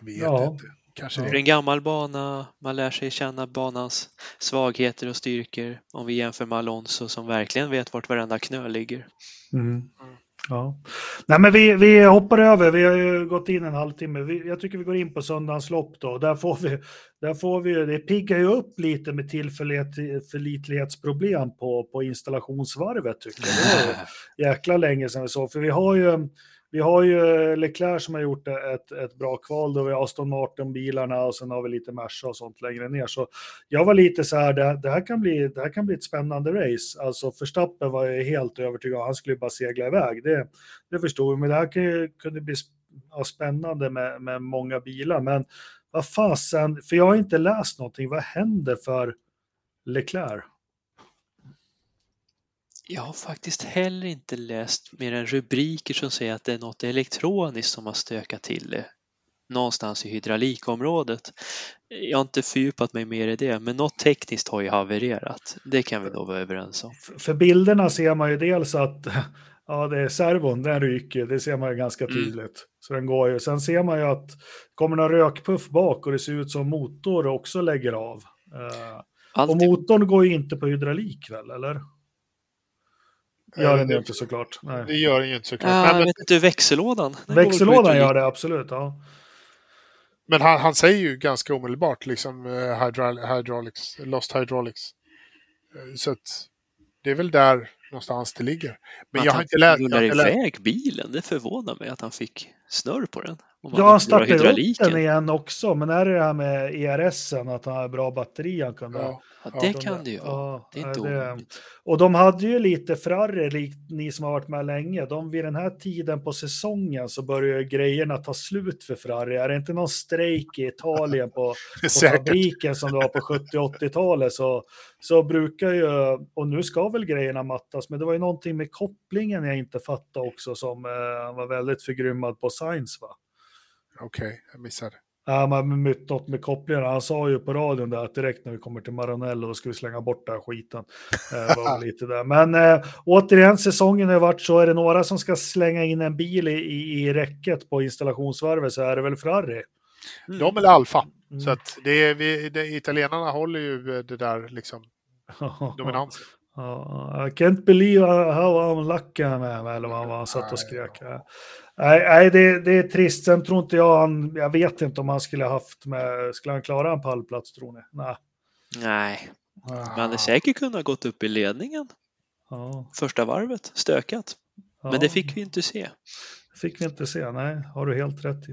Jag vet Ja. inte. Kanske. Det är en gammal bana, man lär sig känna banans svagheter och styrkor om vi jämför med Alonso som verkligen vet vart varenda knö ligger. Mm. Ja. Nej, men vi, vi hoppar över. Vi har ju gått in en halvtimme. Vi, jag tycker vi går in på söndagens lopp då. Där får vi, där får vi det piggar ju upp lite med tillförlitlighetsproblem på, på installationsvarvet tycker jag. Det var jäkla länge sedan vi såg. För vi har ju, vi har ju eh, Leclerc som har gjort ett, ett bra kval, då vi har Aston Martin-bilarna och sen har vi lite Merca och sånt längre ner. Så jag var lite så här, det, det, här kan bli, det här kan bli ett spännande race. Alltså Verstappen var jag helt övertygad om, han skulle bara segla iväg. Det, det förstod vi, men det här kunde, kunde bli ja, spännande med, med många bilar. Men vad fasen, för jag har inte läst någonting, vad händer för Leclerc? Jag har faktiskt heller inte läst mer än rubriker som säger att det är något elektroniskt som har stökat till det någonstans i hydraulikområdet. Jag har inte fördjupat mig mer i det, men något tekniskt har ju havererat. Det kan vi nog vara överens om. För bilderna ser man ju dels att ja, det är servon, den ryker, det ser man ju ganska Mm. tydligt. Mm. Så den går ju. Sen ser man ju att det kommer någon rökpuff bak och det ser ut som motor också lägger av. Eh, och Alltid, motorn går ju inte på hydraulik väl, eller? Gör den ju inte såklart. Nej. Det gör den ju inte såklart. ja, Nej, men vet inte, växellådan? Växellådan gör det absolut, ja. men han, han säger ju ganska omedelbart liksom eh, hydraulics, lost hydraulics. Eh, Så att det är väl där någonstans det ligger. Men Att jag har han inte läst... har inte läst- iväg bilen, det förvånar mig att han fick snurr på den. Ja, drar startar upp hydrauliken. den igen också, men är det det här med ERSen, att han har bra batteri han kunde Ja, Ja, Ja, det de kan det ju ja, Det är inte det-. Och de hade ju lite likt ni som har varit med länge. De vid den här tiden på säsongen så börjar grejerna ta slut för Ferrari. Är det inte någon strejk i Italien på, på fabriken som det var på 70-80-talet så, så brukar ju, och nu ska väl grejerna mattas, men det var ju någonting med kopplingen jag inte fattade också som eh, var väldigt förgrymmad på Sainz va? Okej, jag missade. Ja, man mytt något med kopplingarna. Han sa ju på radion där att direkt när vi kommer till Maranello då ska vi slänga bort den här skiten. Eh, lite där. Men äh, återigen, säsongen har varit så. Är det några som ska slänga in en bil i, i, i räcket på installationsvarvet så är det väl Ferrari. Mm. De eller Alfa. Mm. Så att det är, vi, det, italienarna håller ju det där liksom dominansen. Ja, I can't believe how unlucky I'm, am, eller vad han satt och skrek. Nej, nej det, det är trist. Sen tror inte jag han, jag vet inte om han skulle haft med, skulle han klara en pallplats tror ni? Nej. Nej, men han Ah. hade säkert kunnat gått upp i ledningen Ja, första varvet, stökat. ja. Men det fick vi inte se. fick vi inte se, nej, har du helt rätt i.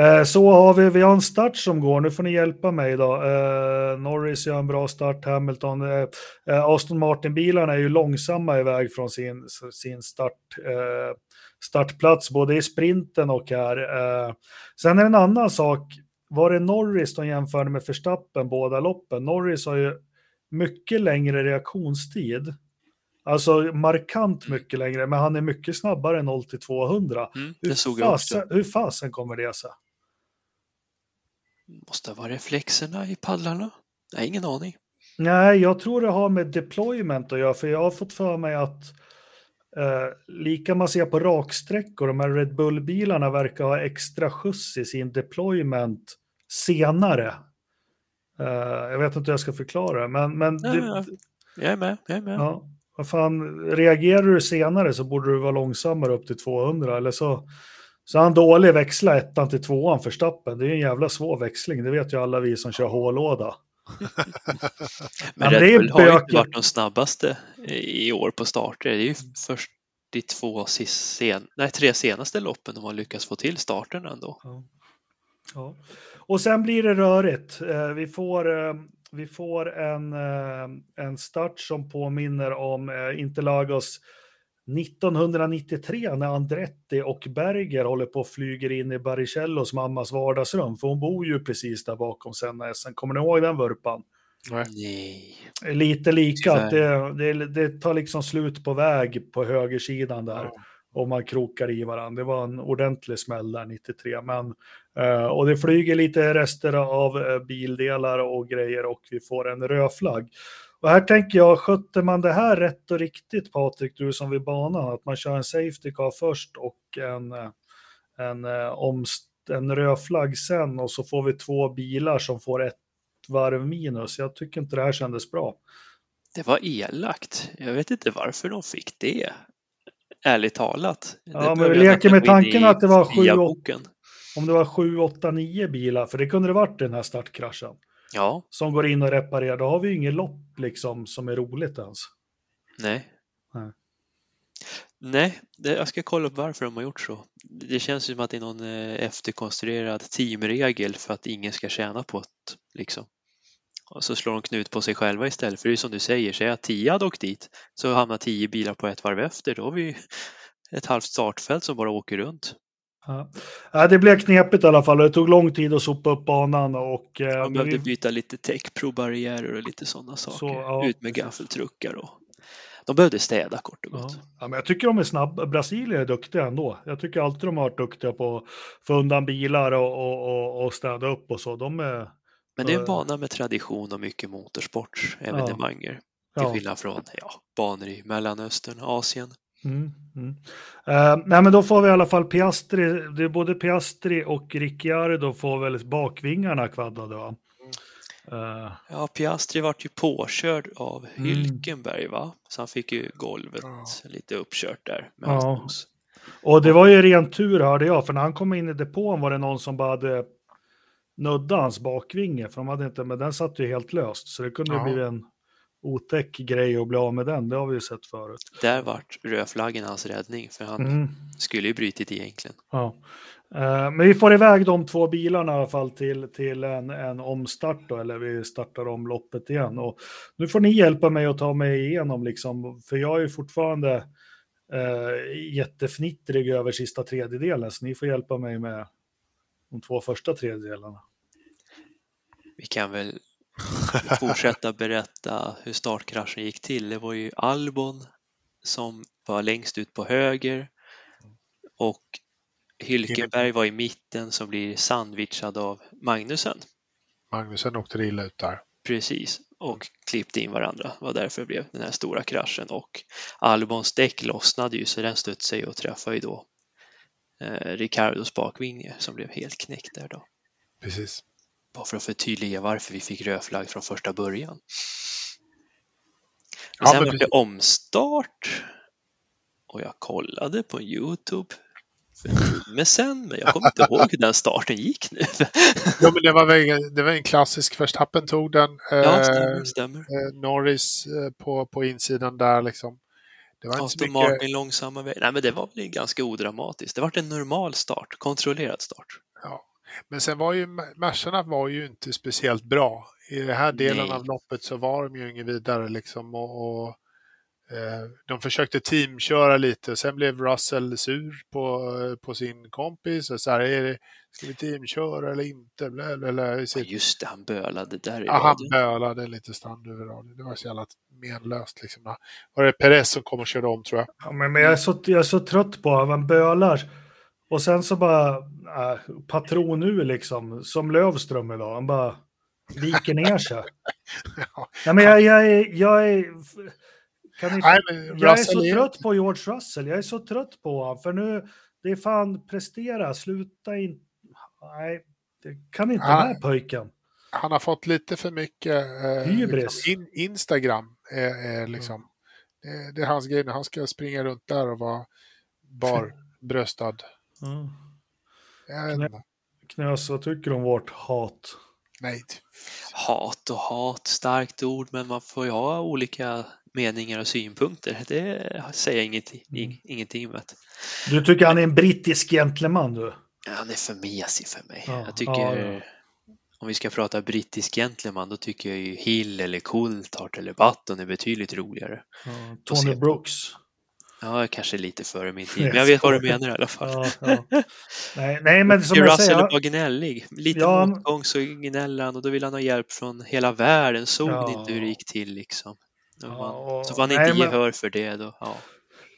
Eh, så har vi, vi har en start som går, nu får ni hjälpa mig då. Eh, Norris gör en bra start, Hamilton, eh, eh, Aston Martin-bilarna är ju långsamma iväg från sin, sin start, eh, startplats, både i sprinten och här. Eh, sen är det en annan sak, var det Norris de jämförde med Verstappen båda loppen? Norris har ju mycket längre reaktionstid. Alltså markant mycket längre, men han är mycket snabbare än 0 till 200. Mm, Hur, fasen, hur fasen kommer det sig? Måste vara reflexerna i paddlarna? Nej, ingen aning. Nej, jag tror det har med deployment att göra, för jag har fått för mig att eh, lika man ser på raksträckor, de här Red Bull-bilarna verkar ha extra skjuts i sin deployment senare. Eh, jag vet inte hur jag ska förklara men, men Ja, det, ja. Jag är med. Jag är med. ja, vad fan, reagerar du senare så borde du vara långsammare upp till 200, eller så så han dålig växla ettan till tvåan för stappen. Det är en jävla svår växling, det vet ju alla vi som kör H-låda. Men Ja, Red Bull har ju inte varit de snabbaste i år på starter. Det är ju först de två sen, nej, tre senaste loppen de har lyckats få till starten ändå. Ja. Ja. Och sen blir det rörigt. Eh, Vi får, eh, vi får en, eh, en start som påminner om Interlagos 1993 när Andretti och Berger håller på och flyger in i Baricellos mammas vardagsrum. För hon bor ju precis där bakom Senna SM. Kommer ni ihåg den vurpan? Nej. Lite lika, att det, det, det tar liksom slut på väg på högersidan där Ja. och man krokar i varandra. Det var en ordentlig smäll där 93. Men, eh, och det flyger lite rester av eh, bildelar och grejer och vi får en rödflagg. Och här tänker jag, skötte man det här rätt och riktigt Patrik, du som vid banan, att man kör en safety car först och en, eh, en, eh, en rödflagg sen och så får vi två bilar som får ett varv minus. Jag tycker inte det här kändes bra. Det var elakt. Jag vet inte varför de fick det. Ärligt talat. Det Ja, men vi leker med tanken att det var sju, FIA-boken. Om det var 7, 8, 9 bilar, för det kunde det varit den här startkraschen. Ja, som går in och reparerar, då har vi ju inget lopp liksom som är roligt ens. nej. Nej. Nej, det, jag ska kolla upp varför de har gjort så. Det känns som att det är någon eh, efterkonstruerad teamregel för att ingen ska tjäna på det. Liksom. Och så slår de knut på sig själva istället. För det är som du säger, säg att tio hade åkt dit så hamnar tio bilar på ett varv efter. Då har vi ett halvt startfält som bara åker runt. Ja. det blev knepigt i alla fall det tog lång tid att sopa upp banan. Och, eh, Man behövde vi... byta lite techprobarriärer och lite sådana saker. Så, ja, Ut med gaffeltruckar och de behövde städa kort och gott. Ja. ja. men jag tycker de är snabba. Brasilien är duktiga ändå. Jag tycker alltid de har varit duktiga på att få undan bilar och, och, och, och städa upp och så. De är, men det är en bana med tradition och mycket motorsportsevenemang. Ja. Till skillnad från ja, banor i Mellanöstern, Asien. Mm, mm. Uh, nej men då får vi i alla fall Piastri, det är både Piastri och Ricciardo får väl bakvingarna kvaddade va? Uh. Ja, Piastri vart ju påkörd av mm. Hylkenberg va? Så han fick ju golvet ja. lite uppkört där. Med ja. Och det var ju ren tur hörde jag, för när han kom in i depån var det någon som bara hade nuddat hans bakvinge, för de hade inte, men den satt ju helt löst, så det kunde ju bli en otäck grej att bli av med den, det har vi ju sett förut. Där vart rödflaggen hans räddning, för han mm. skulle ju brutit egentligen. Ja. Uh, men vi får iväg de två bilarna i alla fall till, till en, en omstart då, eller vi startar om loppet igen. Och nu får ni hjälpa mig att ta mig igenom, liksom, för jag är fortfarande uh, jättefnittrig över sista tredjedelen, så ni får hjälpa mig med de två första tredjedelarna. Vi kan väl fortsätta berätta hur startkraschen gick till. Det var ju Albon som var längst ut på höger och Hylkenberg var i mitten som blir sandwichad av Magnusen. Magnusen åkte illa ut där. Precis, och klippte in varandra. Det var därför det blev den här stora kraschen och Albons däck lossnade ju så den studsade och träffade ju då eh, Ricardos bakvinge som blev helt knäckt där då. Precis. Bara för att förtydliga varför vi fick rödflagg från första början. Och sen ja, var det omstart och jag kollade på Youtube för en timme sen, men jag kommer inte ihåg hur den starten gick nu. ja, men det var, väl, det var en klassisk, Verstappen tog den. Ja, stämmer, stämmer. Eh, Norris eh, på, på insidan där liksom. Det var Aston mycket... Martin långsamma väg. Nej, men det var väl ganska odramatiskt. Det var en normal start, kontrollerad start. Ja, men sen var ju Mercarna var ju inte speciellt bra. I den här delen Nej. av loppet så var de ju inget vidare liksom och, och eh, de försökte teamköra lite. Sen blev Russell sur på, på sin kompis. Och så här, är det, ska vi teamköra eller inte? Eller, ja, just det, han bölade där i Ja, han bölade lite stand över radion. Det var så jävla menlöst. Liksom. Var det Perez som kom och körde om tror jag? Ja, men, men jag, är så, jag är så trött på att han bölar. Och sen så bara äh, patron nu liksom, som Lövström idag. Han bara viker ner sig. ja. Nej, men jag, jag, är, jag är... Kan ni, Nej, jag är så är... trött på George Russell. Jag är så trött på honom. För nu, det är fan prestera, sluta inte. Nej, det kan inte han, med pojken. Han har fått lite för mycket eh, liksom in, Instagram. Eh, eh, liksom. Mm. Det, det, är hans grej Han ska springa runt där och vara barbröstad. Mm. Knä, knös, vad tycker du om vårt hat? Nej. Hat och hat, starkt ord, men man får ju ha olika meningar och synpunkter. Det säger jag ingenting, mm. ingenting med. Du tycker han är en brittisk gentleman du? Ja, han är för mesig för mig. Ja, jag tycker, ja, ja. om vi ska prata brittisk gentleman, då tycker jag ju Hill eller Coulthard eller Button är betydligt roligare. Tony Brooks. Ja, kanske lite före min tid, men jag vet vad du menar i alla fall. Ja, ja. Nej, nej, men som jag Russell säger... var gnällig. Lite ja, motgång så gnäller han och då vill han ha hjälp från hela världen. Såg ja. inte hur det gick till liksom. Ja, så får han inte gehör men... för det då. Ja.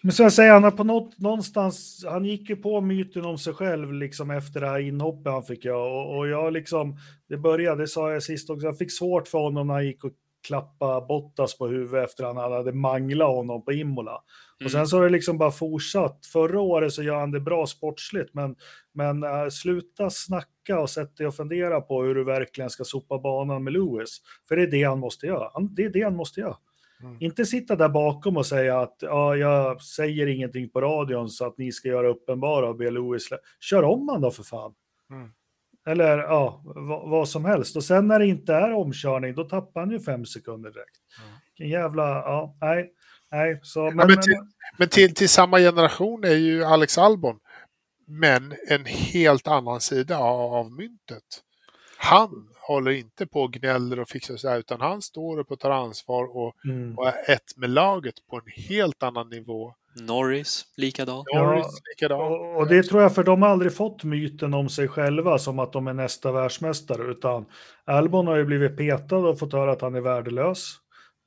Men så jag säger, han har på något, någonstans, han gick ju på myten om sig själv liksom efter det här inhoppet han fick göra. Och, och jag liksom, det började, det sa jag sist också, jag fick svårt för honom när han gick och klappa Bottas på huvudet efter att han hade manglat honom på Imola. Mm. Och sen så har det liksom bara fortsatt. Förra året så gör han det bra sportsligt, men, men uh, sluta snacka och sätt dig och fundera på hur du verkligen ska sopa banan med Lewis. För det är det han måste göra. Han, det är det han måste göra. Mm. Inte sitta där bakom och säga att ja, jag säger ingenting på radion så att ni ska göra uppenbara och be Lewis. Kör om han då för fan. Mm. Eller ja, vad, som helst. Och sen när det inte är omkörning, då tappar han ju fem sekunder direkt. Mm. Vilken jävla, ja, nej. nej, så, men, men men, till- Men till, till samma generation är ju Alex Albon. Men en helt annan sida av, av myntet. Han håller inte på och gnäller och fixar här, utan han står upp och tar ansvar och, mm. och är ett med laget på en helt annan nivå. Norris, likadan. Ja, Norris likadant. Och, det tror jag för de har aldrig fått myten om sig själva som att de är nästa världsmästare utan Albon har ju blivit petad och fått höra att han är värdelös.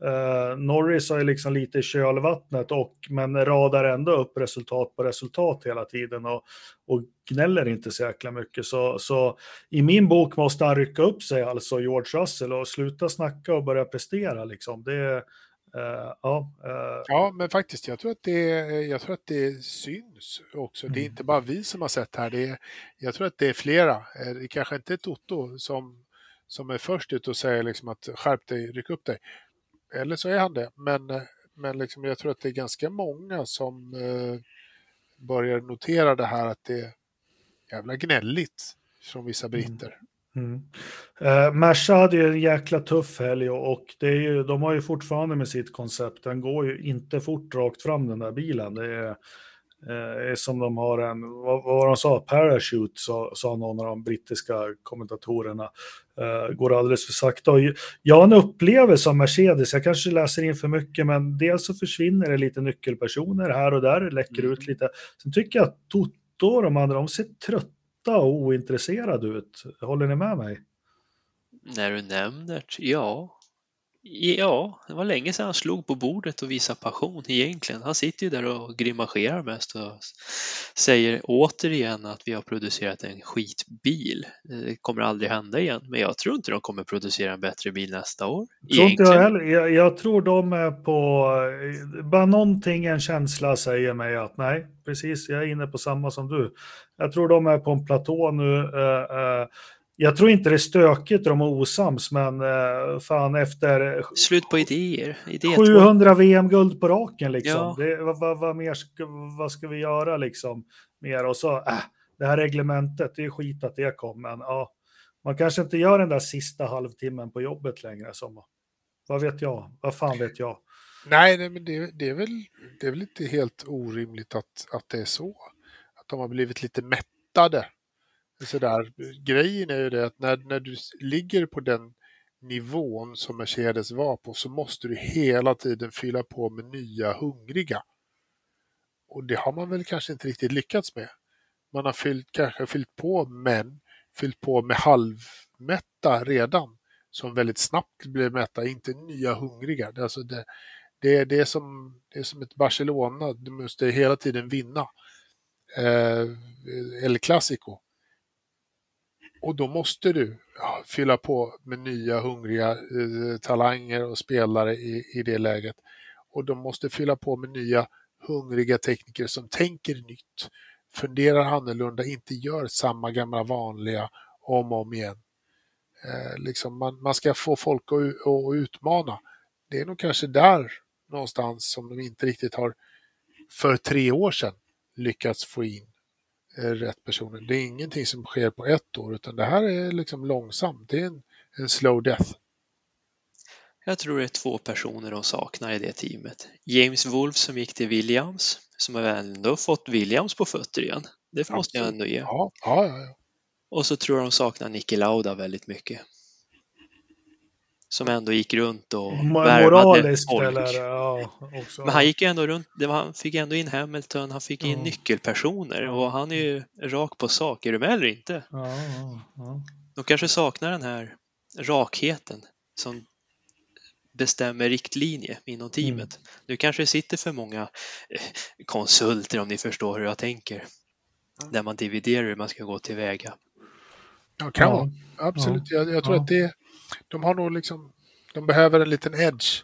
Eh, Norris har ju liksom lite i kölvattnet och men radar ändå upp resultat på resultat hela tiden och, och gnäller inte så jäkla mycket. Så, så i min bok måste han rycka upp sig alltså George Russell och sluta snacka och börja prestera liksom. Det, ja, eh, Ja, men faktiskt, jag tror att det, jag tror att det syns också. Det är Mm. inte bara vi som har sett här. Det är, jag tror att det är flera. Eh, Det kanske inte är Toto som, som är först ut och säger liksom att skärp dig, ryck upp dig. Eller så är han det. Men, eh, men liksom, jag tror att det är ganska många som eh, börjar notera det här att det är jävla gnälligt från vissa britter. Mm. Uh, Merca hade ju en jäkla tuff helg och, det är ju, de har ju fortfarande med sitt koncept, den går ju inte fort rakt fram den där bilen. Det är, eh, är som de har en, vad, vad var de sa, parachute sa, sa någon av de brittiska kommentatorerna. Eh, går alldeles för sakta. Och jag har en upplevelse av Mercedes, jag kanske läser in för mycket, men dels så försvinner det lite nyckelpersoner här och där, läcker Mm. ut lite. Sen tycker jag att Toto och de andra, de ser trötta och ointresserad ut. Håller ni med mig? När du nämner det, ja. Ja, det var länge sedan han slog på bordet och visade passion egentligen. Han sitter ju där och grimaserar mest och säger återigen att vi har producerat en skitbil. Det kommer aldrig hända igen, men jag tror inte de kommer producera en bättre bil nästa år. Tror inte jag, heller. jag, jag tror de är på, bara någonting, en känsla säger mig att nej, precis, jag är inne på samma som du. Jag tror de är på en platå nu. eh, eh, jag tror inte det är stökigt, de är osams, men eh, fan efter Slut på idéer. Idé 700 VM-guld på raken liksom. Ja. Det, vad, vad, vad, mer ska, vad ska vi göra liksom? Mer och så, äh, det här reglementet, det är skit att det kom, men ja, man kanske inte gör den där sista halvtimmen på jobbet längre. Som, vad vet jag? Vad fan vet jag? Nej, nej men det, det, är väl, det är väl inte helt orimligt att, att det är så. Att de har blivit lite mättade. Sådär. Grejen är ju det att när, när du ligger på den nivån som Mercedes var på så måste du hela tiden fylla på med nya hungriga. Och det har man väl kanske inte riktigt lyckats med. Man har fyllt, kanske fyllt på men fyllt på med halvmätta redan som väldigt snabbt blir mätta, inte nya hungriga. Det, är alltså det, det, det, är som, det är som ett Barcelona, du måste hela tiden vinna. Eh, El Clasico. Och då måste du ja, fylla på med nya hungriga eh, talanger och spelare i, i det läget. Och de måste fylla på med nya hungriga tekniker som tänker nytt, funderar annorlunda, inte gör samma gamla vanliga om och om igen. Eh, liksom man, man ska få folk att, att utmana. Det är nog kanske där någonstans som de inte riktigt har för tre år sedan lyckats få in rätt personer. Det är ingenting som sker på ett år utan det här är liksom långsamt. Det är en, en slow death. Jag tror det är två personer de saknar i det teamet. James Wolf som gick till Williams, som har ändå fått Williams på fötter igen. Det måste jag ändå ge. Ja, ja, ja. Och så tror jag de saknar Niki Lauda väldigt mycket. Som ändå gick runt och Moraliskt folk. eller ja, också. Men han gick ju ändå runt, det var, han fick ändå in Hamilton, han fick in Ja. nyckelpersoner och han är ju rak på sak. Är du med eller inte? Ja, ja, ja. De kanske saknar den här rakheten som bestämmer riktlinje inom teamet. Nu kanske det sitter för många eh, konsulter om ni förstår hur jag tänker. Där man dividerar hur man ska gå tillväga. ja kan Ja. Absolut. Jag, jag tror Ja. att det, de har nog liksom, de behöver en liten edge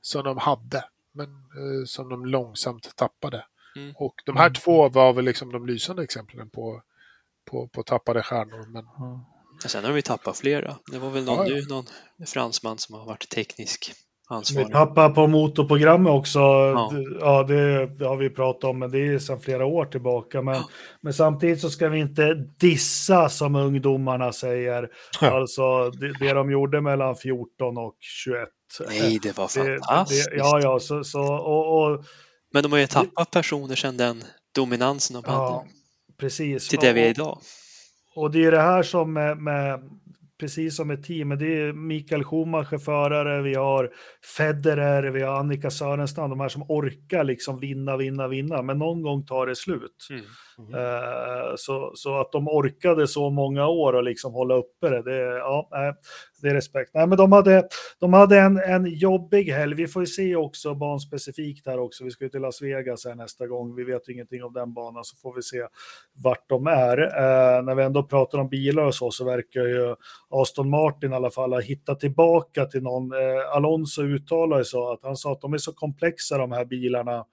som de hade, men eh, som de långsamt tappade. Mm. Och de här Mm. två var väl liksom de lysande exemplen på, på, på tappade stjärnor. Men ja. Sen har vi tappat flera. Det var väl någon, Ja, ja. nu, någon fransman som har varit teknisk Vi ansvarig. tappar på motorprogrammet också. Ja. Ja, det, det har vi pratat om, men det är sedan flera år tillbaka. Men, Ja. men samtidigt så ska vi inte dissa som ungdomarna säger. Ja. Alltså det, det de gjorde mellan 14 och 21, Nej, det var fantastiskt. Det, ja, ja, så, så och, och, Men de har ju tappat personer sedan den dominansen de hade precis. till det vi är idag. Och det är det här som med, med precis som ett team, men det är Mikael Schumacher förare, vi har Federer, vi har Annika Sörenstam, de här som orkar liksom vinna, vinna, vinna, men någon gång tar det slut. Mm. Eh, så, så att de orkade så många år och liksom hålla uppe det, det, ja, nej, det är respekt. Nej, men de hade, de hade en, en jobbig helg. Vi får ju se också banspecifikt här också. Vi ska ju till Las Vegas här nästa gång. Vi vet ingenting om den banan så får vi se vart de är. Eh, när vi ändå pratar om bilar och så så verkar ju Aston Martin i alla fall har hittat tillbaka till någon. Eh, Alonso uttalade sig att han sa att de är så komplexa de här bilarna.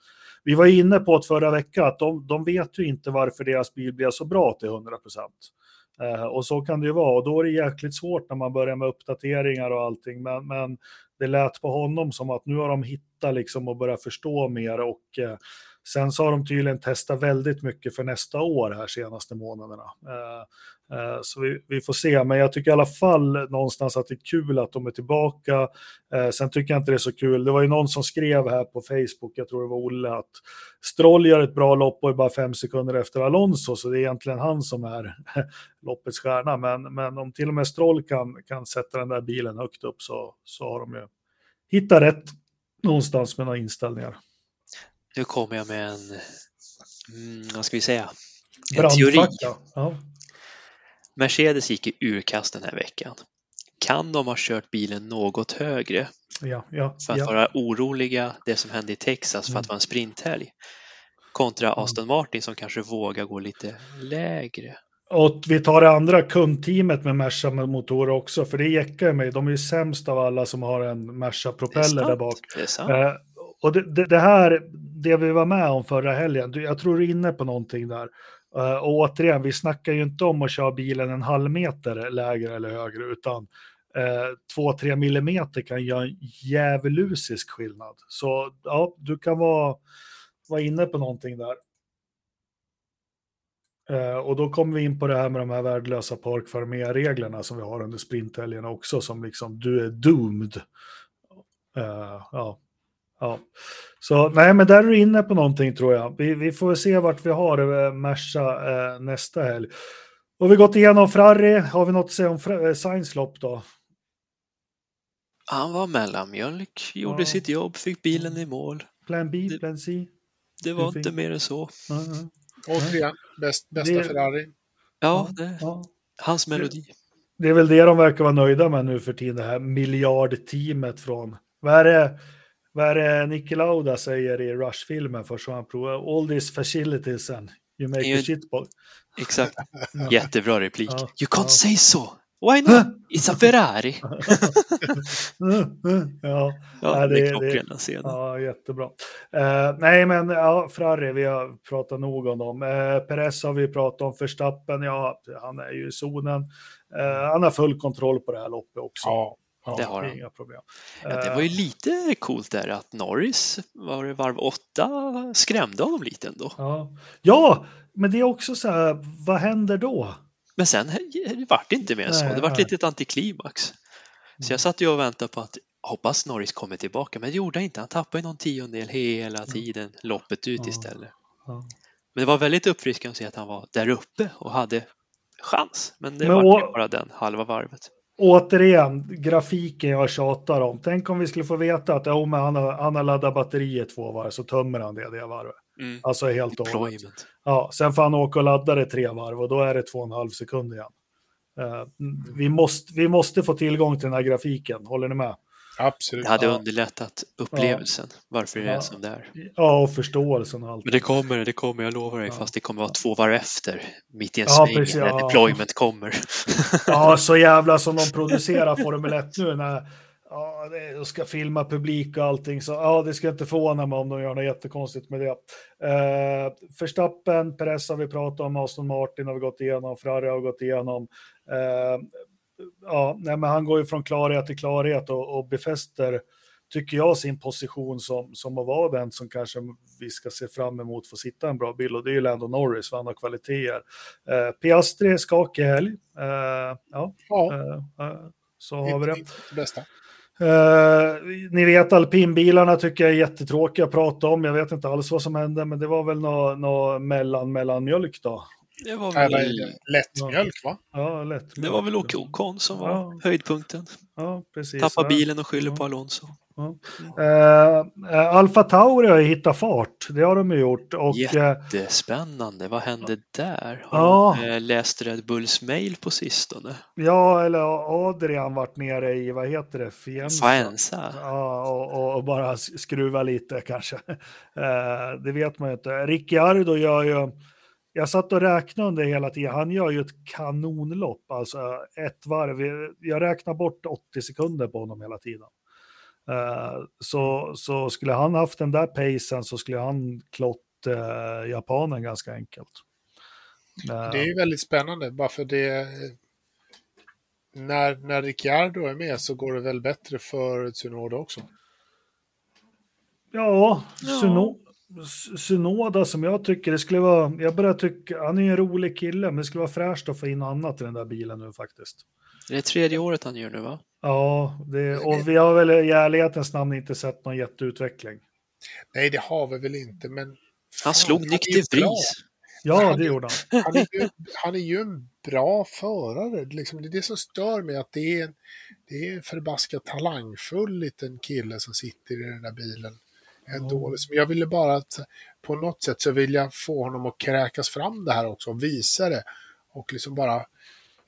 Vi var inne på att förra veckan att de, de vet ju inte varför deras bil blev så bra till 100 procent. Eh, och så kan det ju vara och då är det jäkligt svårt när man börjar med uppdateringar och allting. Men, men det lät på honom som att nu har de hittat liksom och börjat förstå mer och eh, sen så har de tydligen testat väldigt mycket för nästa år här senaste månaderna. Eh, eh, så vi, vi får se, men jag tycker i alla fall någonstans att det är kul att de är tillbaka. Eh, sen tycker jag inte det är så kul. Det var ju någon som skrev här på Facebook, jag tror det var Olle, att Stroll gör ett bra lopp och är bara fem sekunder efter Alonso, så det är egentligen han som är loppets stjärna. Men, men om till och med Stroll kan, kan sätta den där bilen högt upp så, så har de ju hittat rätt någonstans med några inställningar. Nu kommer jag med en, mm, vad ska vi säga, en teori. Brandfacka. Ja. Mercedes gick i urkast den här veckan. Kan de ha kört bilen något högre Ja, ja, för att vara oroliga det som hände i Texas för att Mm. vara en sprinthelg? Kontra Aston Martin som kanske vågar gå lite lägre. Och vi tar det andra kundteamet med Merca motorer också, för det jäckar mig. De är ju sämst av alla som har en Det är Merca-propeller där bak. Det och det, det, det här, det vi var med om förra helgen, jag tror du är inne på någonting där. Eh, och återigen, vi snackar ju inte om att köra bilen en halv meter lägre eller högre, utan eh, två, tre millimeter kan göra en djävulusisk skillnad. Så ja, du kan vara, vara inne på någonting där. Eh, och då kommer vi in på det här med de här värdelösa Park reglerna som vi har under sprinthelgerna också, som liksom du är doomed. Eh, ja ja. Så nej, men där är du inne på någonting tror jag. Vi, vi får se vart vi har eh, Merca eh, nästa helg. Och vi gått igenom Ferrari. Har vi något att säga om eh, Sainz lopp då? Han var mellanmjölk, gjorde Ja. sitt jobb, fick bilen i mål. Plan B, Det- Plan C? Det var inte mer än så. Återigen, bäst, bästa Det- Ferrari. Ja, det, ja. hans melodi. Det är väl det de verkar vara nöjda med nu för tiden, det här miljardteamet från... Vad är det, vad är det Niki Lauda säger i Rush-filmen först han provar? All these facilities and you make Ju- a shitball. Exakt. Jättebra replik. Ja, You can't ja. say so. Why not? It's a Ferrari. ja, Ja, det det- är det- klockrena scenen. ja, jättebra. Eh, nej, men ja, Ferrari, vi har pratat nog om dem. Uh, Perez har vi pratat om, Verstappen, ja, han är ju i zonen. Eh, han har full kontroll på det här loppet också. Ja, det har han. Inga problem. Ja, det Eh, var ju lite coolt där att Norris, var det varv åtta, skrämde honom lite ändå. Ja. ja, men det är också så här, vad händer då? Men sen det vart det inte mer än så. Det vart lite ett antiklimax. Så jag satt ju och väntade på att hoppas Norris kommer tillbaka, men det gjorde han inte. Han tappade ju någon tiondel hela tiden, loppet ut istället. Men det var väldigt uppfriskande att se att han var där uppe och hade chans. Men det Men var bara den halva varvet. Återigen, grafiken jag tjatar om. Tänk om vi skulle få veta att oh, men han, har, han har laddat batteriet två varv, så tömmer han det, det varvet. Mm. Alltså helt och hållet. Ja, sen får han åka och ladda det tre varv och då är det två och en halv sekund igen. Eh, vi, måste, vi måste få tillgång till den här grafiken, håller ni med? Absolut. Det hade Ja. underlättat upplevelsen, varför det är Ja. som det är. Ja, och förståelsen och allt. Men det kommer, det kommer, jag lovar dig, Ja. fast det kommer vara två varv efter, mitt i en Ja, sväng, precis, när ja. deployment kommer. Ja, så jävla som de producerar Formel 1 nu när ja, de ska filma publik och allting. Så ja, det ska inte förvåna mig om de gör något jättekonstigt med det. Uh, Verstappen, Perez har vi pratat om, Aston Martin har vi gått igenom, Ferrari har vi gått igenom. Eh, ja, nej, men han går ju från klarhet till klarhet och, och befäster, tycker jag, sin position som, som att vara den som kanske vi ska se fram emot för att sitta en bra bild och det är ju Lando Norris, för han har kvaliteter. Uh, Piastri, skakig helg. Eh, ja, Ja, Eh, eh, så har vi det. bästa. Eh, ni vet alpinbilarna tycker jag är jättetråkiga att prata om. Jag vet inte alls vad som hände, men det var väl något nå mellan mellanmjölk då. Det var väl, Lättmjölk va? Ja, lätt. det var väl Ocon som var Ja. höjdpunkten. Ja, precis. Tappa Ja. bilen och skyller Ja. på Alonso. Eh, eh, Alfa Tauri har ju hittat fart, det har de ju gjort. Och, eh, Jättespännande. Vad hände där? Har Ja. du eh, läst Red Bulls mail på sistone? ja, eller Adrian varit nere i, vad heter det, Fienza? Faenza? Ja, och, och, bara skruva lite kanske. Det vet man ju inte. Ricciardo gör ju, jag satt och räknade under hela tiden, han gör ju ett kanonlopp, alltså ett varv. Jag räknar bort 80 sekunder på honom hela tiden. Eh, så, så skulle han haft den där pacen så skulle han klott eh, japanen ganska enkelt. Eh, Det är ju väldigt spännande, bara för det... När, när Ricciardo är med så går det väl bättre för Tsunoda också. Ja, Ja. Suno, S- Sunoda som jag tycker det skulle vara, jag börjar tycka, han är ju en rolig kille, men det skulle vara fräscht att få in annat i den där bilen nu faktiskt. Det är tredje året han gör nu va? Ja, det, och vi har väl i ärlighetens namn inte sett någon jätteutveckling. Nej, det har vi väl inte, men... Han slog Nick de. Vries. Ja, det gjorde han. Han är, ju, han är ju en bra förare. Liksom, det är det som stör mig, att det är en, det är en förbaskat talangfull liten kille som sitter i den där bilen. Ändå. Liksom, jag ville bara att på något sätt så vill jag få honom att kräkas fram det här också och visa det. Och liksom bara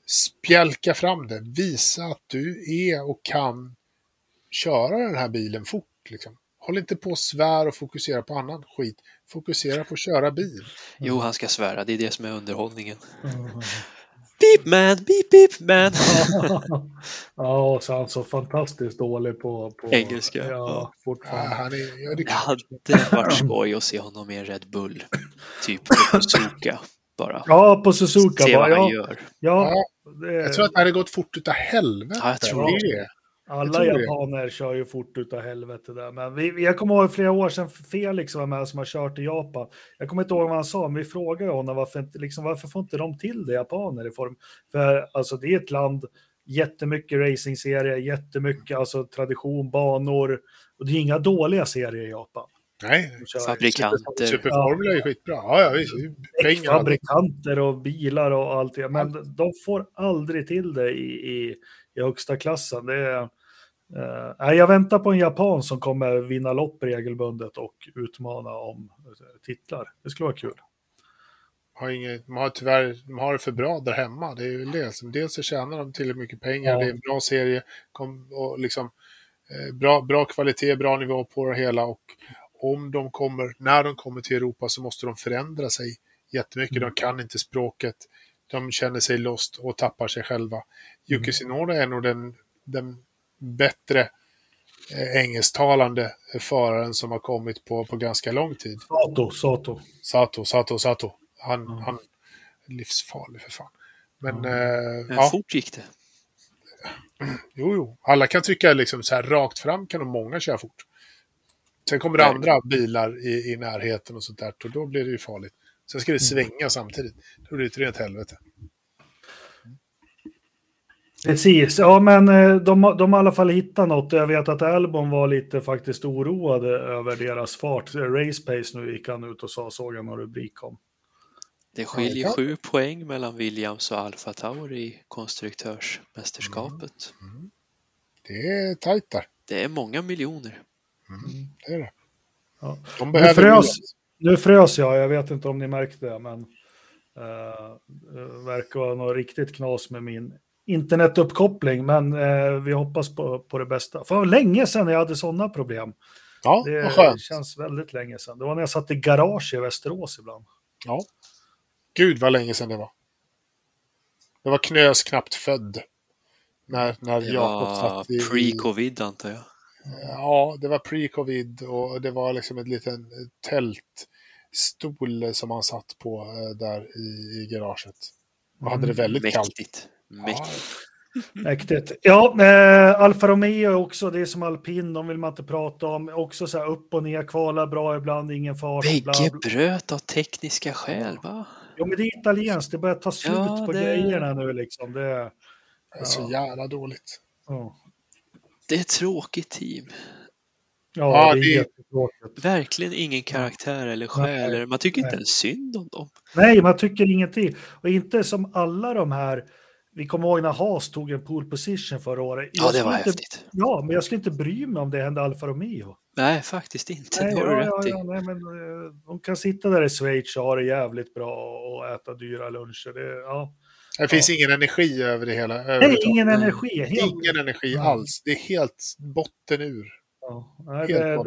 spjälka fram det. Visa att du är och kan köra den här bilen fort. Liksom. Håll inte på och svär och fokusera på annan skit. Fokusera på att köra bil. Jo, han ska svära. Det är det som är underhållningen. Mm. Beep man, beep beep man. ja, så han så fantastiskt dålig på, på Engelska, Ja, ja. Ja, fortfarande. han är, ja, det är hade varit skoj att se honom i en Red Bull. Typ på Suzuka bara. Ja, på Suzuka. Se bara, vad han ja, gör. ja, Ja, det, Jag tror att det hade gått fort utav helvete. Ja, jag tror det. Alla det. japaner kör ju fort utav helvete där. Men vi, jag kommer ihåg flera år sedan Felix var med som har kört i Japan. Jag kommer inte ihåg vad han sa, men vi frågade honom varför, liksom, varför får inte de till det, japaner, i form? För alltså det är ett land, jättemycket racingserier, jättemycket alltså, tradition, banor. Och det är inga dåliga serier i Japan. Nej, Fabrikanter. Superformula är skitbra. Ja, ja, visst. Pengar. fabrikanter och bilar och allt det. Men de får aldrig till det i, i, i högsta klassen. Det är, nej, jag väntar på en japan som kommer vinna lopp regelbundet och utmana om eh, titlar. Det skulle vara kul. Har inget, de har tyvärr de har det för bra där hemma. Det är det. Dels så tjänar de tillräckligt mycket pengar, Ja. det är en bra serie kom, och liksom, eh, bra, bra kvalitet, bra nivå på det hela. Och om de kommer, när de kommer till Europa så måste de förändra sig jättemycket. Mm. De kan inte språket, de känner sig lost och tappar sig själva. Yuki Tsunoda är nog den, den bättre eh, engelsktalande föraren som har kommit på, på ganska lång tid. Sato, Sato. Sato, Sato, Sato. Han, Mm. han livsfarlig för fan. Men Mm. eh, Men ja, fort gick det. jo, jo. Alla kan trycka liksom så här rakt fram kan de många köra fort. Sen kommer det Nej. andra bilar i, i närheten och sånt där och då blir det ju farligt. Sen ska det Mm. svänga samtidigt. Då blir det ett rent helvete. Precis, ja men eh, de, har- de har i alla fall hittat något. Jag vet att Albon var lite faktiskt oroade över deras fart. Race pace nu gick han ut och sa, såg jag någon rubrik om. Det skiljer sju poäng mellan Williams och Alfa Tauri i konstruktörsmästerskapet. Det är tajt där. Det är många miljoner. Det är det. Ja. De Nu frös, nu frös jag, jag vet inte om ni märkte det, men eh, det verkar vara något riktigt knas med min internetuppkoppling, men eh, vi hoppas på, på det bästa. För länge sedan jag hade sådana problem. Ja, Det skönt. känns väldigt länge sedan. Det var när jag satt i garage i Västerås ibland. Ja. Gud vad länge sedan det var. Det var Knös knappt född. När, när Det Jakob satt i... pre-covid antar jag. Ja, det var pre-covid och det var liksom ett liten tältstol som han satt på eh, där i, i garaget. Och hade det väldigt kallt. Mäktigt. Ja, Mäktigt. Ja, eh, Alfa Romeo också, det är som alpin, de vill man inte prata om. Också så här upp och ner, kvala bra ibland, ingen fart. bla, Bägge bröt av tekniska skäl, va? Jo, men det är italienskt, det börjar ta slut Ja, på det- grejerna nu liksom. Det, det är så jävla dåligt. ja. Det är ett tråkigt team. Ja, Ja, det är det-. Verkligen ingen karaktär eller själ. eller- Man tycker inte nej. ens synd om dem. Nej, man tycker ingenting. Och inte som alla de här, vi kommer ihåg när Haas tog en pole position förra året. Ja, Jag det skulle var inte, häftigt. Ja, men jag skulle inte bry mig om det hände Alfa Romeo. Nej, faktiskt inte. Nej, det har du ja, rätt ja, i. ja, nej, men, eh, de kan sitta där i Schweiz och ha det jävligt bra och äta dyra luncher. Det, ja. Det finns ingen energi över det hela. Nej, överhuvudtaget. ingen Nej. energi. Helt, Ingen energi Nej. alls. Det är helt botten ur. ja, nej, helt det, bort.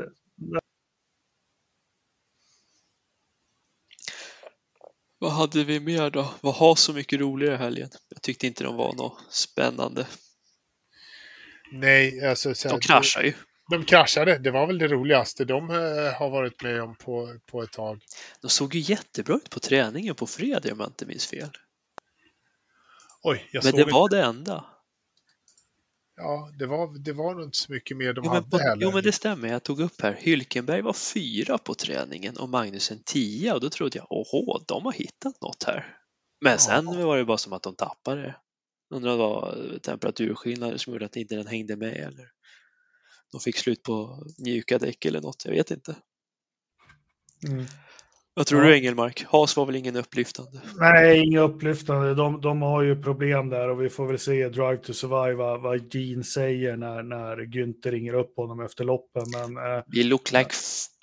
Vad hade vi mer då? Vad har så mycket roligare i helgen? Jag tyckte inte de var något spännande. Nej, alltså... Så här, De kraschar ju. De kraschade. Det var väl det roligaste de eh, har varit med om på, på ett tag. De såg ju jättebra ut på träningen på fredag om jag inte minns fel. Oj, jag Men såg det inte. var det enda. Ja, det var, det var inte så mycket mer de Jo hade på, heller. jo men det stämmer, jag tog upp här. Hylkenberg var fyra på träningen och Magnusen tia och då trodde jag, åhå, de har hittat något här. Men sen Ja. var det bara som att de tappade det. Undrar vad temperaturskillnader som gjorde att inte den hängde med eller de fick slut på mjuka däck eller något, jag vet inte. Mm. Vad tror Ja. du Engelmark? Haas var väl ingen upplyftande? Nej, inga upplyftande. De, de har ju problem där och vi får väl se Drive to Survive vad, vad Gene säger när, när Günther ringer upp honom efter loppen. Men eh, We look like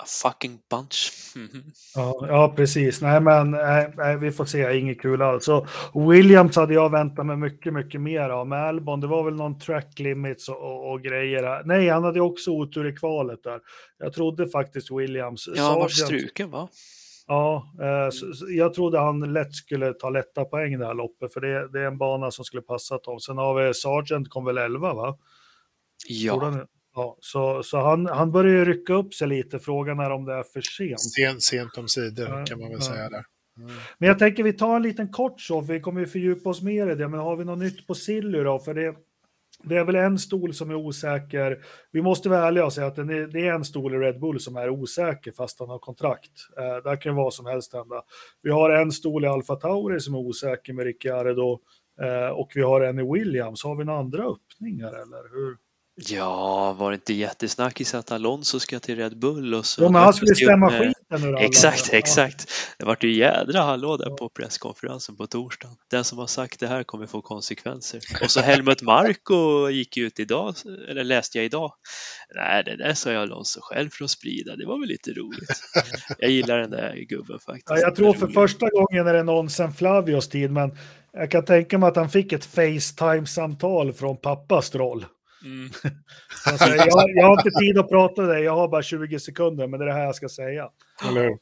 a fucking bunch. Ja, ja, precis. Nej, men nej, nej, vi får se. Inget kul alls. Så Williams hade jag väntat mig mycket, mycket mer av. Med Albon, det var väl någon track limits och, och, och grejer. Nej, han hade också otur i kvalet där. Jag trodde faktiskt Williams. Ja, han var struken va? Ja, eh, jag trodde han lätt skulle ta lätta poäng det här loppet, för det, det är en bana som skulle passa dem. Sen har vi Sargent kom väl 11 va? Ja, ja så så han, han börjar rycka upp sig lite, frågan är om det är för sent. Sent, sent om sidor Ja, kan man väl ja. säga där. Mm. Men jag tänker vi tar en liten kort så, vi kommer ju fördjupa oss mer i det, men har vi något nytt på Silly då? För det, det är väl en stol som är osäker. Vi måste vara ärliga och säga att det är en stol i Red Bull som är osäker fast han har kontrakt. Eh, där kan ju vad som helst hända. Vi har en stol i Alfa Tauri som är osäker med Ricciardo eh, och vi har en i Williams. Har vi några andra öppningar eller hur? Ja, var det inte jättesnackis att Alonso ska till Red Bull och så? Ja, men han skulle stämma skiten ur alla. Exakt, exakt. Det vart ju jädra hallå där på presskonferensen på torsdagen. Den som har sagt det här kommer få konsekvenser. Och så Helmut Marko gick ut idag, eller läste jag idag. Nej, det där sa jag Alonso själv för att sprida. Det var väl lite roligt. Jag gillar den där gubben faktiskt. Ja, jag tror för första gången är det någon sen Flavios tid, men jag kan tänka mig att han fick ett Facetime-samtal från pappas roll. Mm. Säger, jag, jag har inte tid att prata med dig, jag har bara 20 sekunder, men det är det här jag ska säga. Eller hur?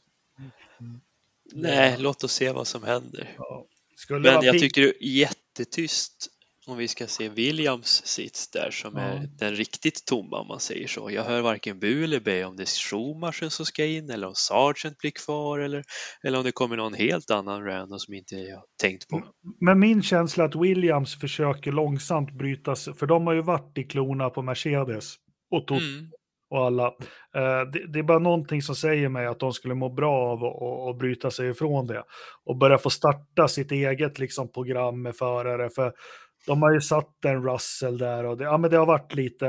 Nej, låt oss se vad som händer. Ja. Men jag tycker det är jättetyst om vi ska se Williams sits där som Ja. är den riktigt tomma om man säger så. Jag hör varken bu eller bä om det är Schumacher som ska in eller om Sargent blir kvar eller, eller om det kommer någon helt annan random som inte jag tänkt på. Men min känsla är att Williams försöker långsamt bryta sig, för de har ju varit i klorna på Mercedes och, Tot Mm. och alla. Eh, det, är bara någonting som säger mig att de skulle må bra av att och bryta sig ifrån det och börja få starta sitt eget liksom, program med förare. För de har ju satt en Russell där och det, ja, men det har varit lite,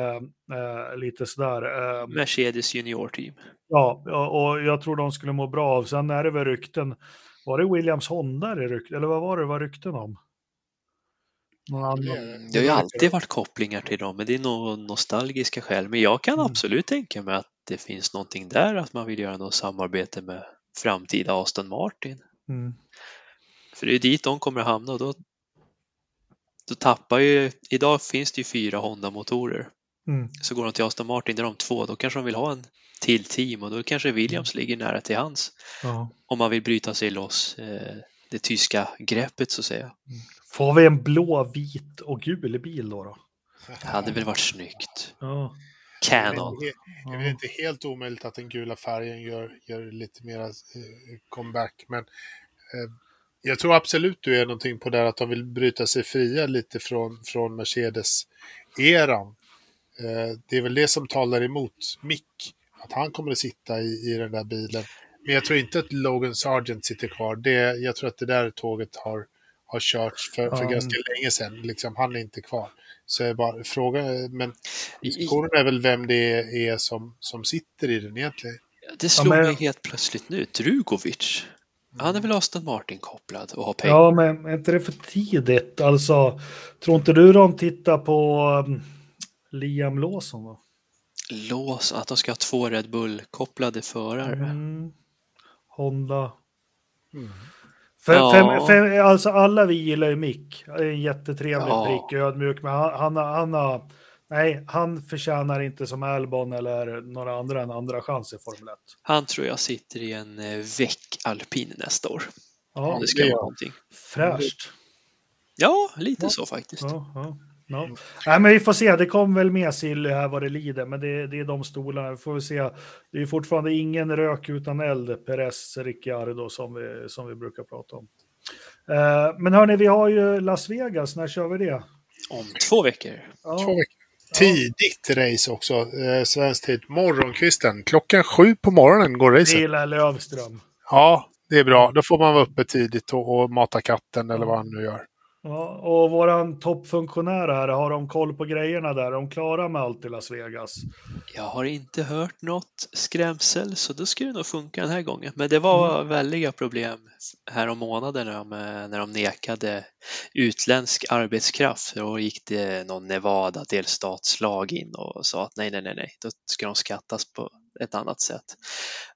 eh, lite sådär. Eh, Mercedes juniorteam. ja, och och jag tror de skulle må bra av. Sen är det väl rykten. Var det Williams Honda det rykten, eller vad var det det var rykten om? Någon annan? Det har ju alltid varit kopplingar till dem, men det är nog nostalgiska skäl. Men jag kan Mm. absolut tänka mig att det finns någonting där, att man vill göra något samarbete med framtida Aston Martin. Mm. För det är dit de kommer att hamna och då, då tappar ju, idag finns det ju fyra Honda-motorer. Mm. Så går de till Aston Martin, där de två, då kanske de vill ha en till team och då kanske Williams Mm. ligger nära till hans. Ja. Om man vill bryta sig loss eh, det tyska greppet så att säga. Får vi en blå, vit och gul bil då? då? Det hade väl varit snyggt. Ja. Canon. Det är, det är väl inte helt omöjligt att den gula färgen gör, gör lite mera eh, comeback. Men eh, jag tror absolut du är någonting på det att de vill bryta sig fria lite från, från Mercedes-eran. Eh, det är väl det som talar emot Mick, att han kommer att sitta i, i den där bilen. Men jag tror inte att Logan Sargent sitter kvar. Det, jag tror att det där tåget har, har körts för, för Ja. ganska länge sedan. Liksom, han är inte kvar. Så är bara frågan, men diskussionen är väl vem det är som, som sitter i den egentligen. Det slog men- mig helt plötsligt nu. Drugovic. Han är väl Aston Martin-kopplad och har pengar. Ja, men är inte det för tidigt? Alltså, tror inte du de tittar på um, Liam Lawson? Då? Lås att de ska ha två Red Bull-kopplade förare. Mm. Honda. Mm. För, Ja. för, för, alltså alla vi gillar ju Mick. En jättetrevlig Ja. prick, ödmjuk, men han, han, han, har, nej, han förtjänar inte som Albon eller några andra en andra chans i Formel 1. Han tror jag sitter i en eh, väck alpin nästa år. Ja, Om det ska det vara någonting. fräscht. Ja, lite Ja. så faktiskt. Ja, ja, ja. Nej, men vi får se, det kom väl med Silly här vad det lider, men det, det är de stolarna. Vi får se. Det är fortfarande ingen rök utan eld, Perez, Ricciardo som vi, som vi brukar prata om. Eh, men hörni, vi har ju Las Vegas, när kör vi det? Om två veckor. Ja, Två veckor. Tidigt race också, eh, svensk tid. Morgonkvisten. Klockan sju på morgonen går racet. Nila Lövström. Ja, det är bra. Då får man vara uppe tidigt och, och mata katten eller vad han nu gör. Ja, och våran toppfunktionär här, har de koll på grejerna där? Är de klara med allt i Las Vegas? Jag har inte hört något skrämsel så det nog funka den här gången. Men det var väldiga problem här om månaden när de, när de nekade utländsk arbetskraft. Då gick det någon Nevada delstatslag in och sa att nej, nej, nej, nej, då ska de skattas på ett annat sätt.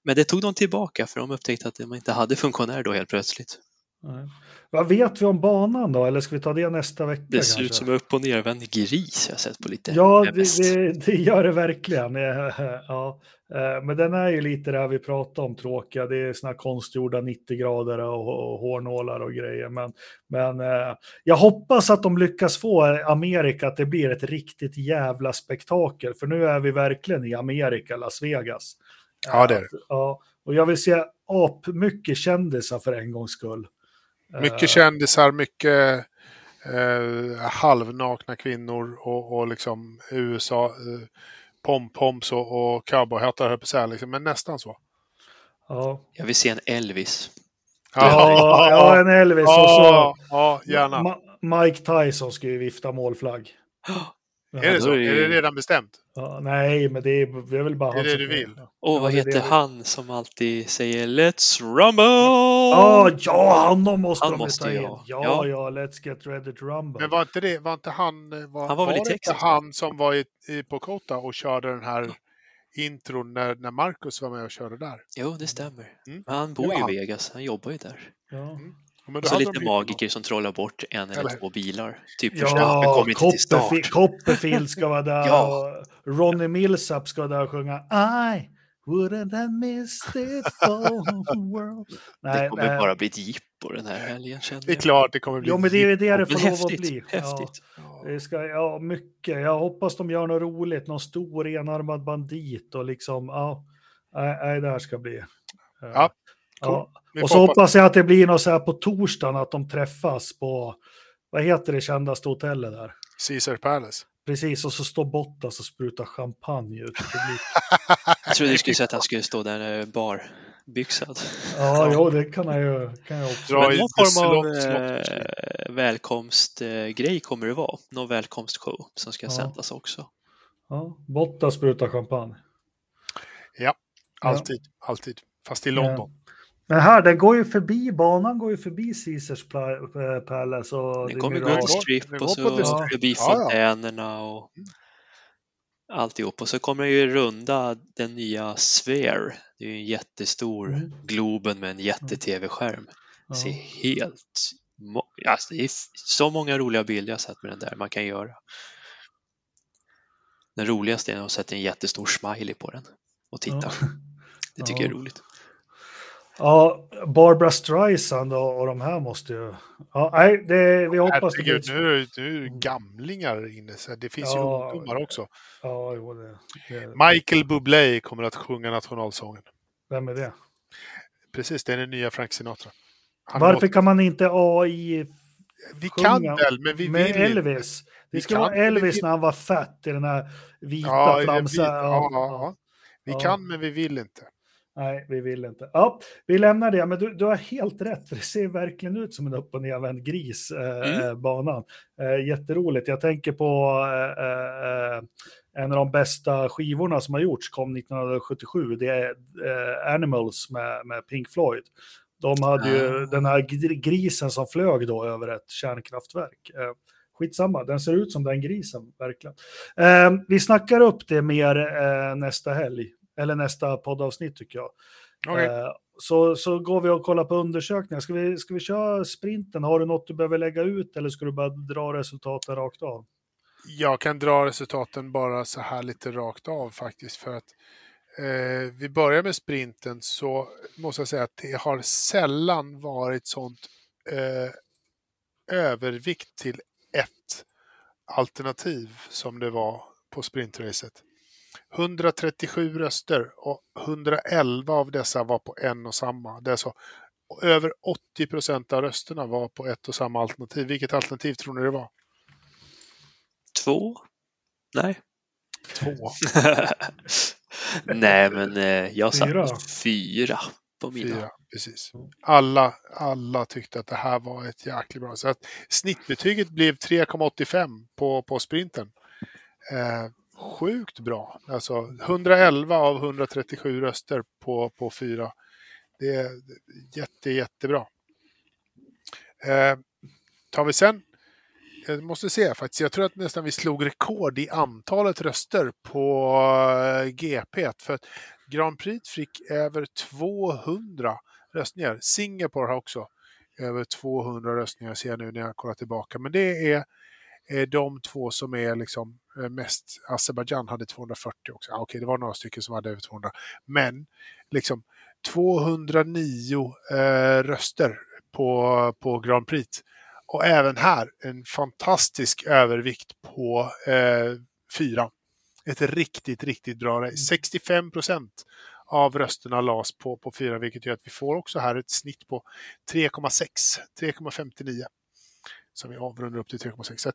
Men det tog de tillbaka för de upptäckte att de inte hade funktionär då helt plötsligt. Nej. Vad vet vi om banan då? Eller ska vi ta det nästa vecka? Det ser kanske? ut som en upp och nervänd gris jag sett på lite Ja, det, det, det gör det verkligen. Ja. Eh, Men den är ju lite det här vi pratade om, tråkiga. Det är såna konstgjorda 90 grader och, och hårnålar och grejer. Men, men eh, jag hoppas att de lyckas få Amerika att det blir ett riktigt jävla spektakel. För nu är vi verkligen i Amerika, Las Vegas. Ja, det är det. Att- Ja, och jag vill se ap mycket kändisar för en gångs skull. Mycket kändisar, mycket eh, halvnakna kvinnor och, och liksom USA, eh, pompoms och, och cowboyhattar höll på att liksom, men nästan så. Ja, Jag vill se en Elvis. ja, ja en Elvis och så. ja, ja, gärna. Ma- Mike Tyson ska ju vifta målflagg. Ja, är det så? är det Är det redan bestämt? Ja, nej, men det är, vi är väl bara Det är det du vill. Och Ja, vad det heter det. han som alltid säger Let's rumble? Ja, ja, honom måste Han de måste ta in. Ja, Ja. ja, let's get ready to rumble. Men var inte det, var inte han, var, Han var väl i det inte Texas, han som var i, i, på Kota och körde den här intron när, när Marcus var med och körde där? Jo, det stämmer. Mm. Men han Det bor var ju i. Vegas, han jobbar ju där. Ja, Men så lite magiker som trollar bort en eller Eller- två bilar. Typ ja kommer inte till start. Copperfield ska vara där. Ja. och Ronnie Millsap ska vara där och sjunga I wouldn't have missed it for the world. Det Nej, kommer nej. bara bli ett jippo den här helgen känner Det är klart det kommer bli... Jo, men det är det det får lov att bli. Häftigt. Ja. Det ska, ja, mycket. Jag hoppas de gör något roligt, någon stor enarmad bandit och liksom, ja, nej, det här ska bli. eh, Ja, ja. Vi Och så hoppas- hoppas jag att det blir något så här på torsdagen, att de träffas på, vad heter det kändaste hotellet där? Caesar Palace. Precis, och så står Bottas och sprutar champagne ut i publiken. Jag trodde du skulle säga att han skulle stå där eh, barbyxad. Ja, jo, det kan jag ju kan jag också. Dra Men någon form av eh, välkomstgrej kommer det vara. Någon välkomstshow som ska Ja. sändas också. Ja, Bottas sprutar champagne. Ja, alltid. Alltid. Fast i London. Men här, den går ju förbi, banan går ju förbi Caesars eh, Palace och Den kommer gå till strip och så förbi Ja, ja. fontänerna och alltihop. Och så kommer den ju runda den nya Sphere. Det är ju en jättestor Mm. Globen med en jätte-tv-skärm. Ja. ser helt... Alltså, det är så många roliga bilder jag sett med den där man kan göra. Den roligaste är att sätta en jättestor smiley på den och titta. Ja. Det tycker jag är Ja. roligt. Ja, Barbara Streisand och, och de här måste ju... Ja, nej, det, vi hoppas det Herregud, blir... nu det, nu är det gamlingar inne. Så det finns Ja. ju ungdomar också. Ja, jo, det, det, Michael Bublé kommer att sjunga nationalsången. vem är det? Precis, det är den nya Frank Sinatra. Han Varför kan man inte AI Vi kan väl, men vi med vill inte. Elvis? Det Vi ska kan, vara vi Elvis vill- när han var fett i den här vita Ja, vi, flamsa... ja, ja, ja. Vi kan, men vi vill inte. Nej, vi vill inte. Ja, vi lämnar det, men du, du har helt rätt. Det ser verkligen ut som en upp och nervänd gris, eh, Mm. banan. Eh, jätteroligt. Jag tänker på eh, eh, en av de bästa skivorna som har gjorts, kom 1977. Det är eh, Animals med, med Pink Floyd. De hade ju Ah. den här gr- grisen som flög då över ett kärnkraftverk. Eh, skitsamma, den ser ut som den grisen, verkligen. Eh, vi snackar upp det mer eh, nästa helg, eller nästa poddavsnitt tycker jag. Okej. Eh, så, så går vi och kollar på undersökningar. Ska vi, ska vi köra sprinten? Har du något du behöver lägga ut eller ska du bara dra resultaten rakt av? Jag kan dra resultaten bara så här lite rakt av faktiskt. För att eh, vi börjar med sprinten så måste jag säga att det har sällan varit sånt eh, övervikt till ett alternativ som det var på sprintracet. 137 röster och 111 av dessa var på en och samma. Det är så, över 80 procent av rösterna var på ett och samma alternativ. Vilket alternativ tror ni det var? Två? Nej. Två. Nej, men eh, jag satt Fyra. fyra, fyra på mina. Fyra, precis. Alla, alla tyckte att det här var ett jäkligt bra. Så att snittbetyget blev 3,85 på, på sprinten. Eh, sjukt bra. Alltså 111 av 137 röster på, på fyra. Det är jätte, jättebra. Eh, tar vi sen jag måste se faktiskt, jag tror att nästan vi slog rekord i antalet röster på eh, GP. För att Grand Prix fick över 200 röstningar. Singapore har också över 200 röstningar ser jag nu när jag kollar tillbaka. Men det är, är de två som är liksom mest. Azerbajdzjan hade 240 också. Ah, Okej, det var några stycken som hade över 200. Men liksom 209 eh, röster på, på Grand Prix. Och även här en fantastisk övervikt på eh, fyra. Ett riktigt, riktigt bra race. 65 procent av rösterna lades på, på fyra, vilket gör att vi får också här ett snitt på 3,6, 3,59. Som vi avrundar upp till 3,6.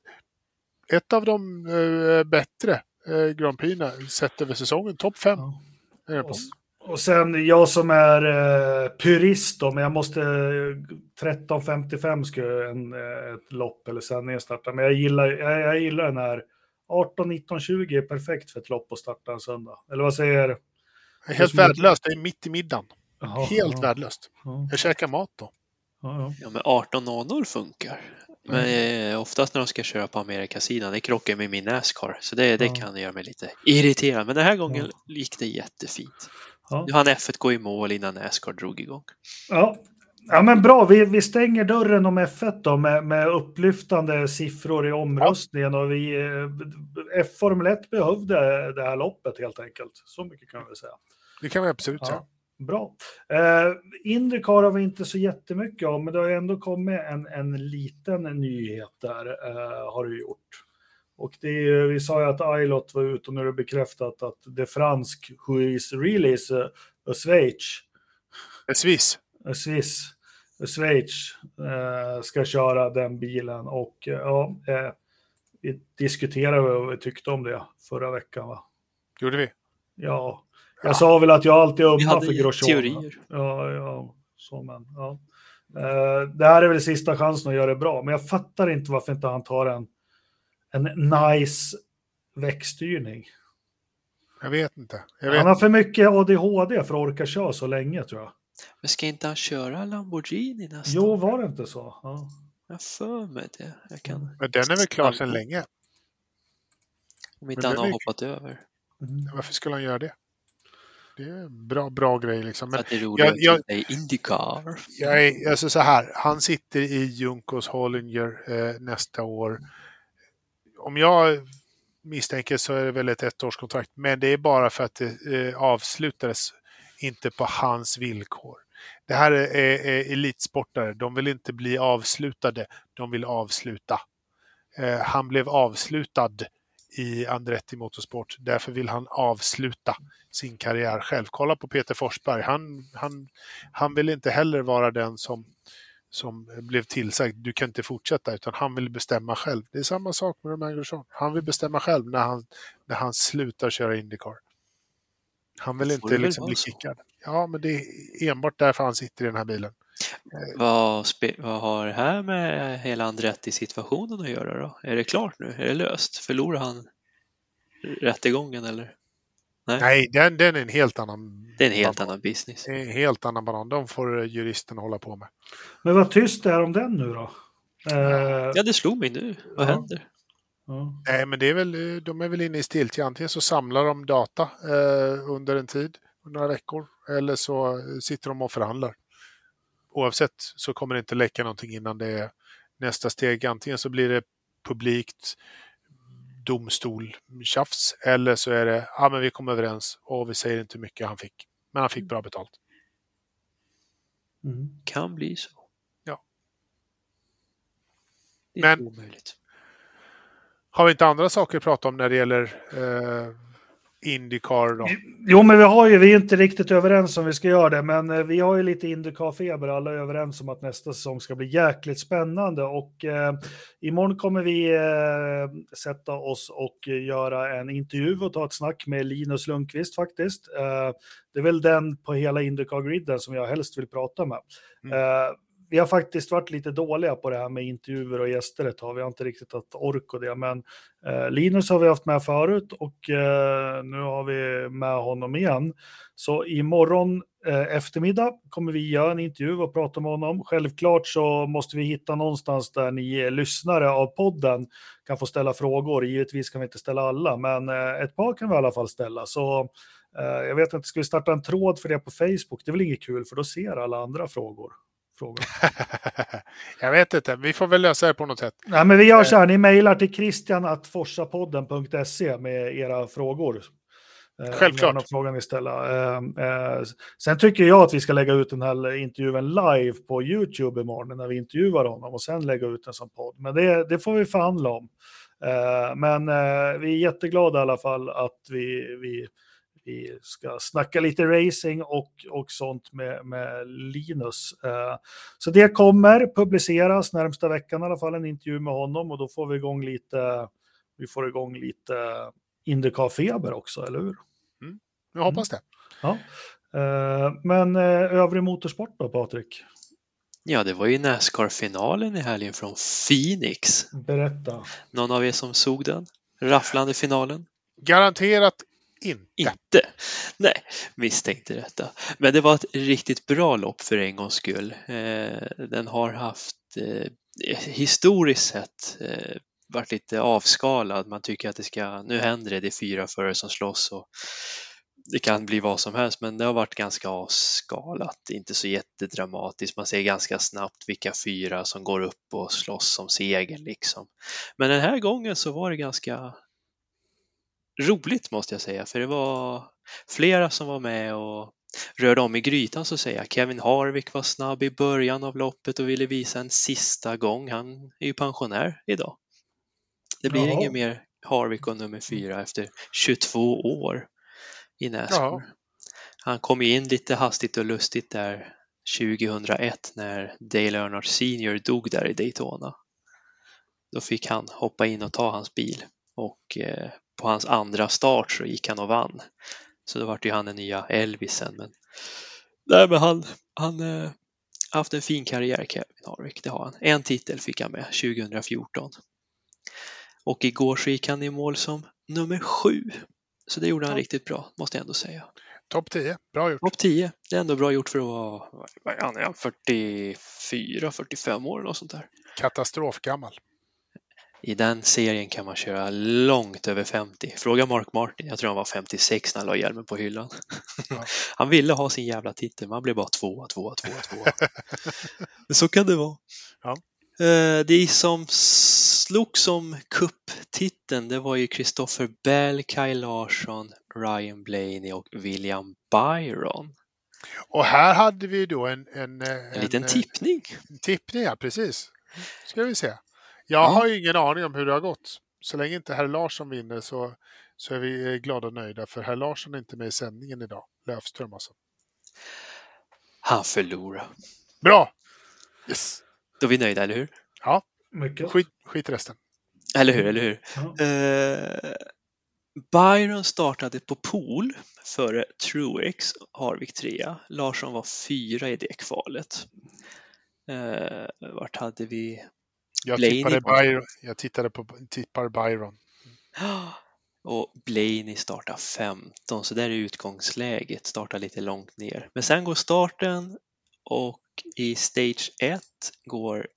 Ett av de eh, bättre eh, Grand Prix sett över säsongen, topp fem. Ja. Och, och sen jag som är eh, purist då, men jag måste 13.55 ska en, eh, ett lopp eller sändningen starta. Men jag gillar, jag, jag gillar den här 18, 19, 20 är perfekt för ett lopp att starta en söndag. Eller vad säger Helt värdelöst, det är mitt i middagen. Jaha, Helt ja, värdelöst. ja, Jag käkar mat då. ja, ja. Ja, men 18.00 funkar. Men eh, oftast när de ska köra på Amerikasidan, det krockar med min Nascar. Så det, det Ja. kan göra mig lite irriterad. Men den här gången gick det jättefint. Ja. Nu hann F1 gå i mål innan Nascar drog igång. Ja. ja, men bra. Vi, vi stänger dörren om F1 då med, med upplyftande siffror i omröstningen. Och vi, eh, F Formel 1 behövde det här loppet helt enkelt. Så mycket kan vi säga. Det kan vi absolut säga. Bra. Eh, Indycar har vi inte så jättemycket om, men det har ändå kommit en, en liten nyhet där, eh, har det gjort. Och det är, vi sa ju att Ailot var ute och nu är det bekräftat att det fransk, who is really is a, a Schweiz, Swiss. a Swiss, a Schweiz, eh, ska köra den bilen. Och eh, ja, eh, vi diskuterade vad vi tyckte om det förra veckan, va? Gjorde vi? Ja, jag sa väl att jag alltid ömmar för Grosjean. teorier. Ja, ja, så men. Ja. Eh, det här är väl sista chansen att göra det bra, men jag fattar inte varför inte han tar en, en nice växtstyrning. Jag vet inte. Jag vet. Han har för mycket ADHD för att orka köra så länge tror jag. Men ska inte han köra Lamborghini nästa Jo, var det inte så? Ja. Jag för mig det. Jag kan, Men den är väl klar sedan länge. om inte Men han har hoppat över. Mm. Varför skulle han göra det? Det är en bra, bra grej liksom. Men det är roligt jag- jag- att Indycar. jag är, alltså så här, han sitter i Junkos Hollinger eh, nästa år. Om jag misstänker så är det väl ett ettårskontrakt, men det är bara för att det eh, avslutades inte på hans villkor. Det här är, är, är elitsportare, de vill inte bli avslutade, de vill avsluta. Eh, han blev avslutad i Andretti Motorsport, därför vill han avsluta sin karriär själv. Kolla på Peter Forsberg, han, han, han vill inte heller vara den som, som blev tillsagd, du kan inte fortsätta, utan han vill bestämma själv. Det är samma sak med Romain. Han vill bestämma själv när han, när han slutar köra Indycar. Han vill inte liksom bli kickad. Ja, men det är enbart därför han sitter i den här bilen. Vad, spe, vad har det här med hela Andretti-situationen att göra då? Är det klart nu? Är det löst? Förlorar han rättegången eller? Nej, den, den är en helt annan... Det är en helt banan. annan business. Det är en helt annan banan. De får eh, juristen hålla på med. Men vad tyst det är om den nu då? Eh, Ja, det slog mig nu. Vad Ja. händer? ja. Nej, men det är väl, eh, de är väl inne i stiltje. Antingen så samlar de data eh, under en tid, några veckor, eller så eh, sitter de och förhandlar. Oavsett så kommer det inte läcka någonting innan det är nästa steg. Antingen så blir det publikt domstol tjafs eller så är det, ja men vi kom överens och vi säger inte hur mycket han fick. Men han fick bra betalt. Mm. Kan bli så. Ja. Det är Men- omöjligt. Har vi inte andra saker att prata om när det gäller eh, Indycar då? Jo, men vi har ju, vi är inte riktigt överens om vi ska göra det, men eh, vi har ju lite Indycar-feber. Alla är överens om att nästa säsong ska bli jäkligt spännande och eh, imorgon kommer vi eh, sätta oss och göra en intervju och ta ett snack med Linus Lundqvist faktiskt. Eh, det är väl den på hela Indycar-griden som jag helst vill prata med. Mm. Vi har faktiskt varit lite dåliga på det här med intervjuer och gäster ett tag. Vi har inte riktigt haft ork och det, men Eh, Linus har vi haft med förut och eh, nu har vi med honom igen. Så imorgon eh, eftermiddag kommer vi göra en intervju och prata med honom. Självklart så måste vi hitta någonstans där ni lyssnare av podden kan få ställa frågor. Givetvis kan vi inte ställa alla, men eh, ett par kan vi i alla fall ställa. Så eh, jag vet inte, ska vi starta en tråd för det på Facebook? Det är väl inget kul för då ser alla andra frågor frågor. jag vet inte, vi får väl lösa det på något sätt. Nej, men vi gör så här, ni mejlar till christianatforsapodden.se med era frågor. Eh, Självklart. någon fråga ni ställa. Eh, eh, sen tycker jag att vi ska lägga ut den här intervjun live på YouTube imorgon när vi intervjuar honom och sen lägga ut den som podd. Men det, det får vi förhandla om. Eh, men eh, vi är jätteglada i alla fall att vi, vi, vi ska snacka lite racing och, och sånt med, med Linus. Eh, så det kommer publiceras närmsta veckan i alla fall, en intervju med honom och då får vi igång lite, vi får igång lite Indycar-feber också, eller hur? Jag hoppas det. Ja. Eh, Men eh, övrig motorsport då, Patrik? Ja, det var ju Nascar-finalen i helgen från Phoenix. Berätta. Någon av er som såg den? Rafflande finalen? Garanterat inte. Inte. Nej, misstänkte detta. Men det var ett riktigt bra lopp för en gångs skull. Eh, den har haft eh, historiskt sett eh, varit lite avskalad. Man tycker att det ska, nu händer det, det är fyra förare som slåss och det kan bli vad som helst, men det har varit ganska avskalat, inte så jättedramatiskt. Man ser ganska snabbt vilka fyra som går upp och slåss om segern liksom. Men den här gången så var det ganska roligt måste jag säga, för det var flera som var med och rörde om i grytan så att säga. Kevin Harvick var snabb i början av loppet och ville visa en sista gång. Han är ju pensionär idag. Det blir ingen mer Harvick och nummer fyra efter 22 år i. Jaha. Han kom ju in lite hastigt och lustigt där 2001 när Dale Earnhardt Senior dog där i Daytona. Då fick han hoppa in och ta hans bil och eh, på hans andra start så gick han och vann. Så då vart ju han den nya Elvisen. Men, nej, men han han eh, haft en fin karriär Kevin Harvick, det har han. En titel fick han med 2014. Och igår så gick han i mål som nummer sju. Så det gjorde han Ja. riktigt bra, måste jag ändå säga. Topp 10, bra gjort. Topp 10, det är ändå bra gjort för att vara, vad är han, är han 44, 45 år eller något sånt där. Katastrofgammal. I den serien kan man köra långt över 50. Fråga Mark Martin, jag tror han var 56 när han la hjälmen på hyllan. Ja. Han ville ha sin jävla titel, men han blev bara tvåa, tvåa, tvåa, tvåa. Men så kan det vara. Ja. Eh, Det som slogs om kupptiteln, det var ju Christopher Bell, Kyle Larsson, Ryan Blaney och William Byron. Och här hade vi då en... En, En liten eh, tippning. en tippning, ja precis. Ska vi se. Jag Ja. har ju ingen aning om hur det har gått. Så länge inte herr Larsson vinner så, så är vi eh, glada och nöjda. För herr Larsson är inte med i sändningen idag. Löfström alltså. Han förlorade. Bra! Yes! Då är vi nöjda, eller hur? Ja, Mycket. skit, skit resten. Eller hur, eller hur? Ja. Eh, Byron startade på pool före Truex, Harvik 3. Larsson var fyra i det kvalet. Eh, vart hade vi? Jag Blaney tippade Byron. Jag tittade på, tippar Byron. Och Blaney startar 15, så där är utgångsläget, startar lite långt ner. Men sen går starten och i Stage 1 går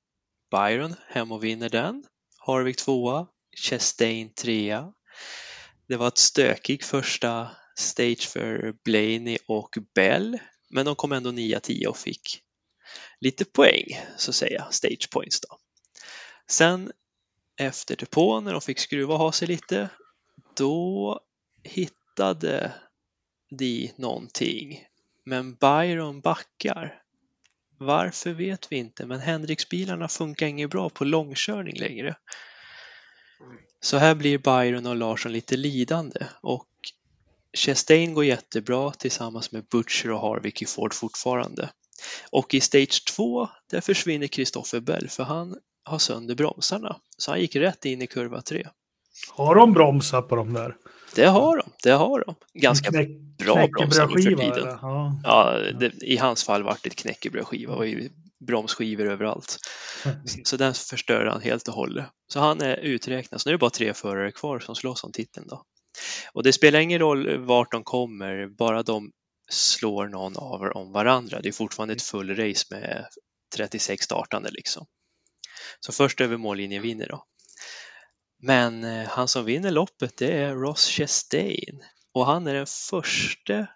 Byron hem och vinner den. Harvick tvåa, Chastain trea. Det var ett stökig första stage för Blaney och Bell, men de kom ändå 9-10 och fick lite poäng, så att säga, stage points då. Sen efter depån, när de fick skruva och ha sig lite, då hittade de någonting. Men Byron backar. Varför vet vi inte, men Hendrix-bilarna funkar inget bra på långkörning längre. Så här blir Byron och Larsson lite lidande och Chastain går jättebra tillsammans med Butcher och Harvick i Ford fortfarande. Och i Stage 2, där försvinner Christopher Bell för han har sönder bromsarna. Så han gick rätt in i kurva 3. Har de bromsar på de där? Det har de, det har de. Ganska Knäck, bra bromsar nu för tiden. Ja. Ja, det, I hans fall vart det knäckebrödskiva och bromsskivor överallt. Så den förstör han helt och hållet. Så han är uträknad. Så nu är det bara tre förare kvar som slåss om titeln. Då. Och det spelar ingen roll vart de kommer, bara de slår någon av om varandra. Det är fortfarande ett full race med 36 startande liksom. Så först över mållinjen vinner då. Men eh, han som vinner loppet det är Ross Chastain och han är den första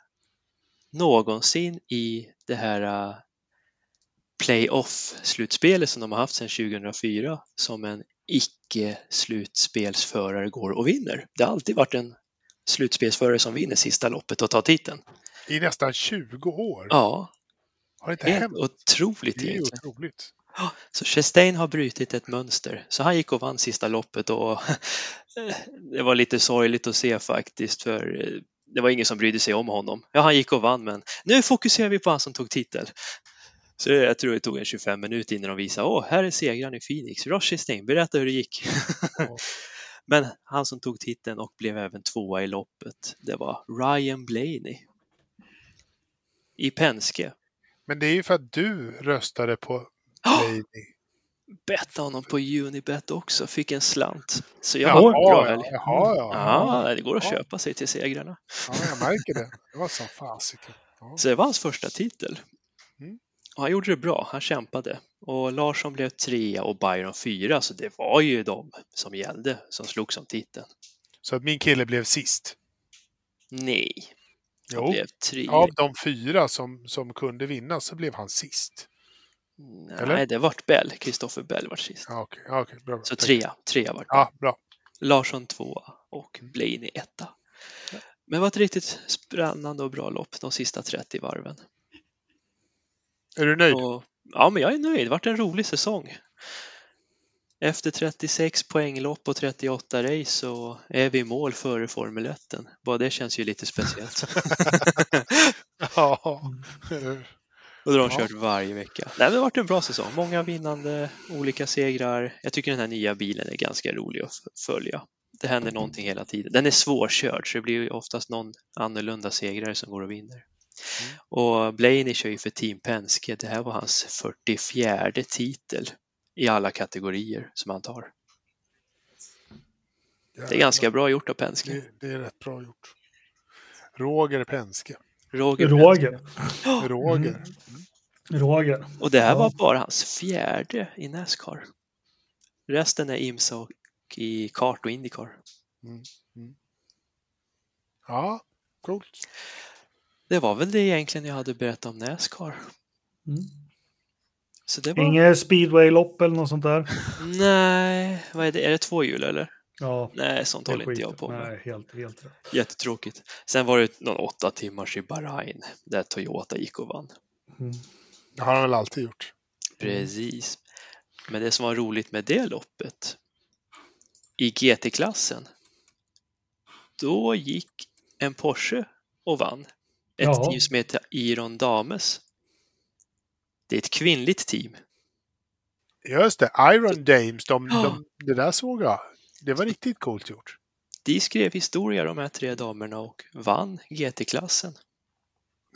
någonsin i det här eh, playoff-slutspelet som de har haft sedan 2004 som en icke-slutspelsförare går och vinner. Det har alltid varit en slutspelsförare som vinner sista loppet och tar titeln. I nästan 20 år. Ja, Har det inte helt hänt? otroligt Det är egentligen. otroligt. Så Chastain har brutit ett mönster. Så han gick och vann sista loppet och det var lite sorgligt att se faktiskt för eh, det var ingen som brydde sig om honom. Ja, han gick och vann men nu fokuserar vi på han som tog titel. Så jag tror det tog en 25 minuter innan de visade, åh, här är segraren i Phoenix, Ross Chastain, berätta hur det gick. Ja. men han som tog titeln och blev även tvåa i loppet, det var Ryan Blaney. I Penske. Men det är ju för att du röstade på Ja, Blaney. Betta honom på Unibet också, fick en slant. Så jag Jaha, var bra ja, älg. jaha, ja. Ja, det går att Ja. köpa sig till segrarna. Ja, jag märker det. Det var som fasiken. Ja. Så det var hans första titel. Mm. Och han gjorde det bra, han kämpade. Och Larsson blev trea och Byron fyra, så det var ju de som gällde, som slogs om titeln. Så att min kille blev sist. Nej, han Jo, blev trea. av de fyra som, som kunde vinna så blev han sist. Nej, eller? det vart Bell, Kristoffer Bell vart sist. Ja, okej, ja, okej, bra. bra. Så trea, trea vart. Ja, bra. Larsson tvåa och Blaney etta. Men det var ett riktigt spännande och bra lopp de sista 30 varven. Är du nöjd? Och, ja, men jag är nöjd. Det vart en rolig säsong. Efter 36 poänglopp och 38 race så är vi i mål före Formel 1. Bara det känns ju lite speciellt. Ja. Och då har de Ja. kört varje vecka. Nej, det har varit en bra säsong. Många vinnande, olika segrar. Jag tycker den här nya bilen är ganska rolig att följa. Det händer någonting hela tiden. Den är svårkörd så det blir oftast någon annorlunda segrare som går och vinner. Och Blaney kör ju för Team Penske. Det här var hans 44 titel i alla kategorier som han tar. Det är ganska bra gjort av Penske. Det, det är rätt bra gjort. Roger Penske. Roger. Roger. Roger. Roger. Och det här Ja. var bara hans fjärde i Nascar. Resten är IMSA och i kart och Indycar. Ja, coolt. Det var väl det egentligen jag hade berättat om Nascar. Mm. Så det var... Inget speedway-lopp eller något sånt där? Nej, vad är det? Är det två hjul eller? Ja. Nej, sånt håller inte jag på med. Nej, helt, helt rätt. Jättetråkigt. Sen var det någon åtta timmars i Bahrain där Toyota gick och vann. Mm. Det har han väl alltid gjort. Precis. Men det som var roligt med det loppet i GT-klassen, då gick en Porsche och vann. Ett Jaha. team som heter Iron Dames. Det är ett kvinnligt team. Just det, Iron Dames, de, Ja. de, det där såg jag. Det var riktigt coolt gjort. de skrev historia de här tre damerna och vann GT-klassen.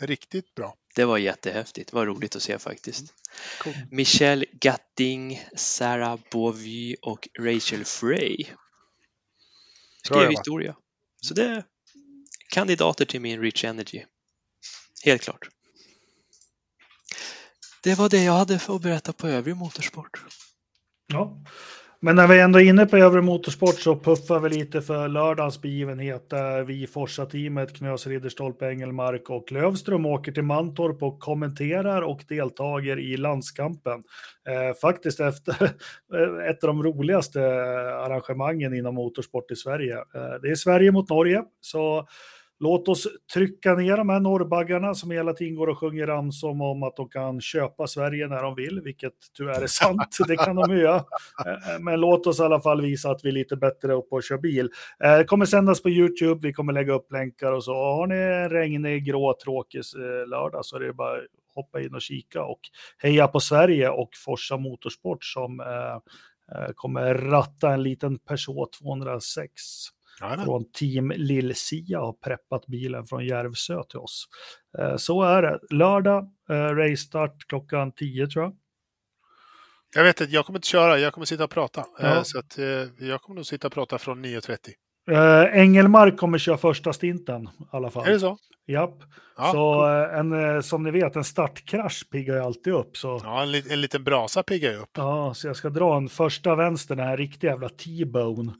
Riktigt bra. Det var jättehäftigt, det var roligt att se faktiskt. Cool. Michelle Gatting, Sarah Beauvue och Rachel Frey Bra skrev jobbat. historia. Så det är kandidater till min Rich Energy. Helt klart. Det var det jag hade för att berätta på övrig motorsport. Ja. Men när vi ändå är inne på övrig motorsport så puffar vi lite för lördagens begivenhet där vi Forsa-teamet Knös Ridderstolpe, Engelmark och Lövström åker till Mantorp och kommenterar och deltager i landskampen. Eh, faktiskt efter eh, ett av de roligaste eh, arrangemangen inom motorsport i Sverige. Eh, det är Sverige mot Norge, så Låt oss trycka ner de här norrbaggarna som hela tiden går och sjunger ramsom om att de kan köpa Sverige när de vill, vilket tyvärr är sant. Det kan de ju göra. Eh, men låt oss i alla fall visa att vi är lite bättre upp och kör bil. Eh, det kommer sändas på YouTube, vi kommer lägga upp länkar och så. Har ni en regnig, grå, tråkig eh, lördag så är det bara att hoppa in och kika och heja på Sverige och Forsa Motorsport som kommer ratta en liten Peugeot 206 Ja, från Team Lill-Sia har preppat bilen från Järvsö till oss. Eh, Så är det. Lördag, eh, racestart klockan 10 tror jag. Jag vet inte, jag kommer inte köra, jag kommer sitta och prata. Ja. Eh, Så att, jag kommer nog sitta och prata från 9.30. Eh, Engelmark kommer köra första stinten i alla fall. Är det så? Japp. Ja, så cool. eh, en, eh, som ni vet, en startkrasch piggar ju alltid upp. Så, ja. ja en, li- en liten brasa piggar ju upp. så jag ska dra en första vänster, den här riktiga jävla T-bone.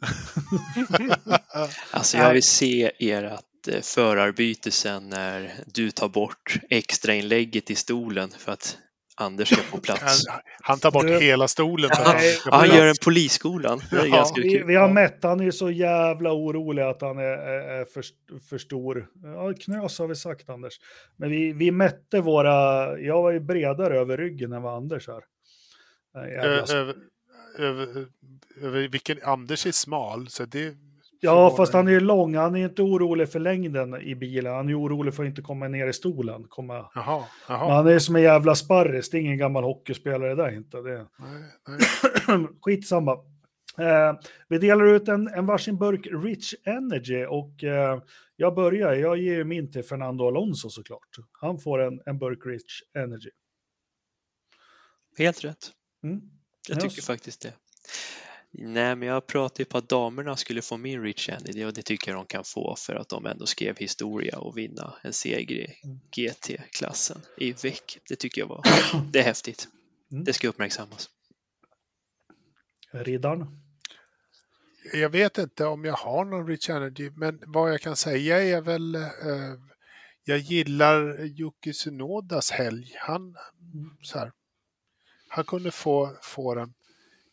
Alltså jag vill se ert förarbyte sen när du tar bort extrainlägget i stolen för att Anders ska få plats. Han, han tar bort Du- hela stolen han han gör en polisskolan. Det är Ja, ganska Vi, kul. vi har mätt, han är så jävla orolig att han är, är, är för, för stor. Ja, knös har vi sagt Anders. Men vi, vi mätte våra, jag var ju bredare över ryggen än vad Anders är. Eh, jävla över, över, över vilken Anders är smal. Så det Ja, fast han är ju lång. Han är inte orolig för längden i bilen. Han är orolig för att inte komma ner i stolen. Komma... Jaha, jaha. han är som en jävla sparris. Det är ingen gammal hockeyspelare där inte. Det... Nej, nej. Skitsamma. Eh, vi delar ut en, en varsin burk Rich Energy och eh, jag börjar. Jag ger min till Fernando Alonso såklart. Han får en, en burk Rich Energy. Helt rätt. Mm. Jag tycker Yes. faktiskt det. Nej, men jag pratade ju på att damerna skulle få min Rich Energy och det tycker jag de kan få för att de ändå skrev historia och vinna en seger i Mm. GT-klassen i veck. Det tycker jag var, det är häftigt. Mm. Det ska uppmärksammas. Riddaren. Jag vet inte om jag har någon Rich Energy, men vad jag kan säga är väl eh, jag gillar Yuki Tsunodas helg. Han, så här, han kunde få, få den.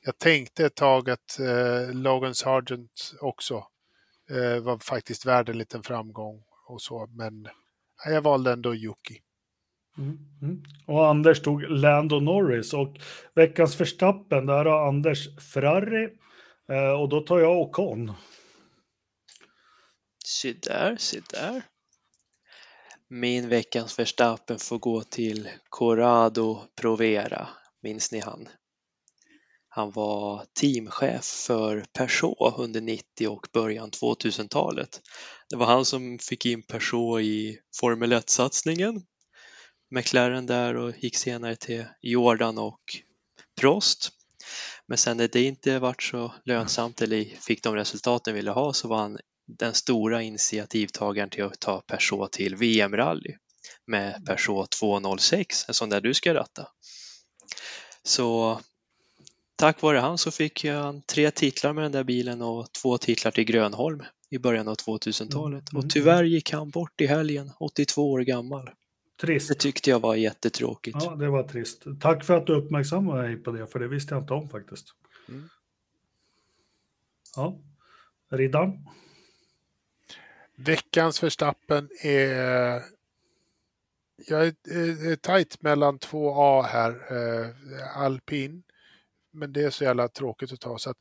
Jag tänkte ett tag att eh, Logan Sargent också eh, var faktiskt värd en liten framgång och så, men jag valde ändå Yuki. Mm. Mm. Och Anders tog Lando Norris och veckans förstappen, där har Anders Ferrari eh, och då tar jag Ocon. Se där, se där. Min veckans Verstappen får gå till Corrado Provera. Minns ni han? Han var teamchef för Peugeot under 90 och början 2000-talet. Det var han som fick in Peugeot i Formel 1-satsningen. McLaren där och gick senare till Jordan och Prost. Men sen när det inte vart så lönsamt eller fick de resultaten ville ha så var han den stora initiativtagaren till att ta Peugeot till VM-rally med Peugeot 206, en sån där du ska ratta. Så tack vare han så fick han tre titlar med den där bilen och två titlar till Grönholm i början av 2000-talet. Mm, mm, Och tyvärr gick han bort i helgen, 82 år gammal. Trist. Det tyckte jag var jättetråkigt. Ja, det var trist. Tack för att du uppmärksammade mig på det, för det visste jag inte om faktiskt. Mm. Ja, Riddaren. Veckans Verstappen är... Jag är tajt mellan två A här, eh, alpin. Men det är så jävla tråkigt att ta så att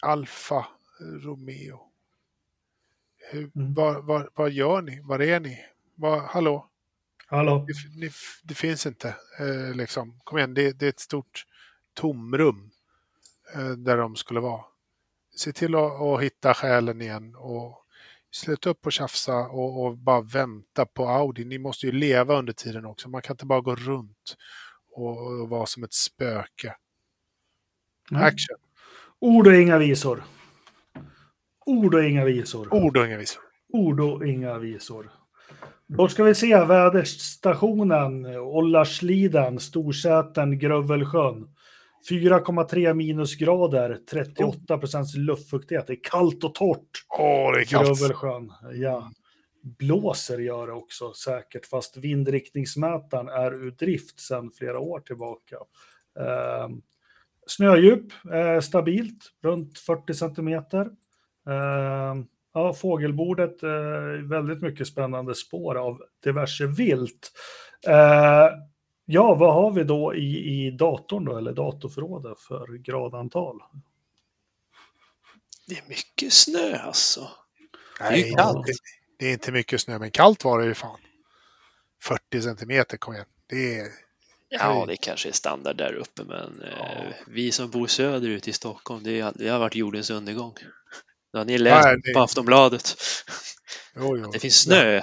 Alfa Romeo. Hur, Mm. vad, vad, vad gör ni? Var är ni? Vad, hallå? Hallå? Det, ni, det finns inte. Eh, liksom. Kom igen, det, det är ett stort tomrum eh, där de skulle vara. se till att, att hitta själen igen och sluta upp och tjafsa och, och, bara vänta på Audi. Ni måste ju leva under tiden också. Man kan inte bara gå runt och, och vara som ett spöke. Mm. Action. Ord och inga visor. Ord och inga visor. Ord och inga visor. Ord och inga visor. Då ska vi se väderstationen, Ollarsliden, Storsäten, Grövelsjön. 4,3 minusgrader, 38 procents luftfuktighet. Det är kallt och torrt. Åh, det är kallt. Grövelsjön, ja. Blåser gör det också säkert, fast vindriktningsmätaren är ur drift sedan flera år tillbaka. Eh, snödjup, eh, stabilt, runt 40 centimeter. Eh, ja, fågelbordet, eh, väldigt mycket spännande spår av diverse vilt. Eh, ja, vad har vi då i, i datorn då, eller datorförrådet för gradantal? Det är mycket snö alltså. Nej, Det är kallt. Det, det är inte mycket snö, men kallt var det ju fan. 40 centimeter, kom igen. Det är... Ja, det kanske är standard där uppe, men eh, Ja. vi som bor söderut i Stockholm, det, är- det har varit jordens undergång. Det har ni läst Nej, det- på Aftonbladet. Jo, jo. Det finns snö.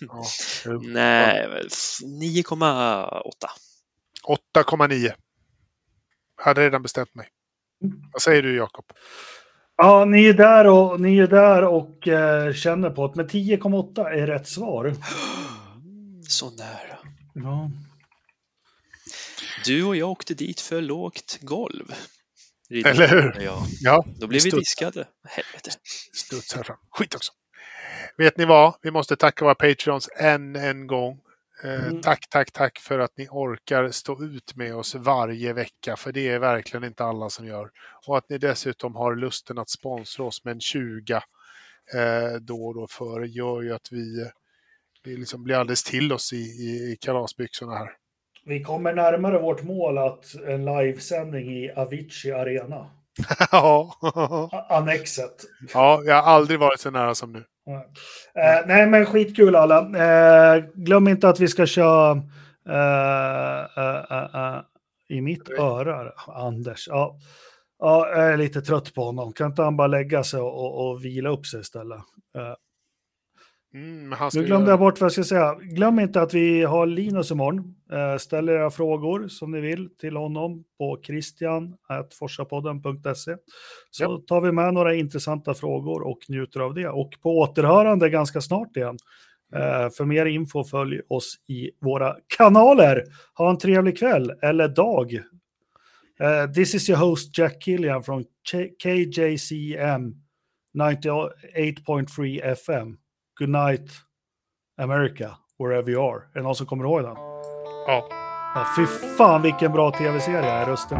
Ja, jo. Nej, väl f- 9,8. 8,9. Jag hade redan bestämt mig. Vad säger du, Jakob? Ja, ni är där och, ni är där och eh, känner på det, men 10,8 är rätt svar. Så nära. Ja. Du och jag åkte dit för lågt golv. Eller hur? Ja, Ja, då blev vi diskade. Helvete. studs här fram. Skit också. Vet ni vad? Vi måste tacka våra Patreons än en gång. Eh, Mm. Tack, tack, tack för att ni orkar stå ut med oss varje vecka, för det är verkligen inte alla som gör. Och att ni dessutom har lusten att sponsra oss med en 20 eh, då och då för gör ju att vi, vi liksom blir alldeles till oss i, i, i kalasbyxorna här. Vi kommer närmare vårt mål att en livesändning i Avicii Arena. ja, Annexet. ja, jag har aldrig varit så nära som nu. Eh, nej, men skitkul alla. Eh, glöm inte att vi ska köra eh, eh, eh, eh, i mitt öra, Anders. Ja. ja, jag är lite trött på honom. Kan inte han bara lägga sig och, och, och vila upp sig istället? Mm, Nu glömde jag bort vad jag ska säga. Glöm inte att vi har Linus imorgon. Eh, ställ era frågor som ni vill till honom på christian.forsapodden.se. Så tar vi med några intressanta frågor och njuter av det. Och på återhörande ganska snart igen. Eh, för mer info följ oss i våra kanaler. Ha en trevlig kväll eller dag. Eh, this is your host Jack Killian K- KJCM 98.3 FM. Good night America, wherever you are. Är det någon som kommer ihåg den? Ja. Ja, fy fan vilken bra tv-serie, Röst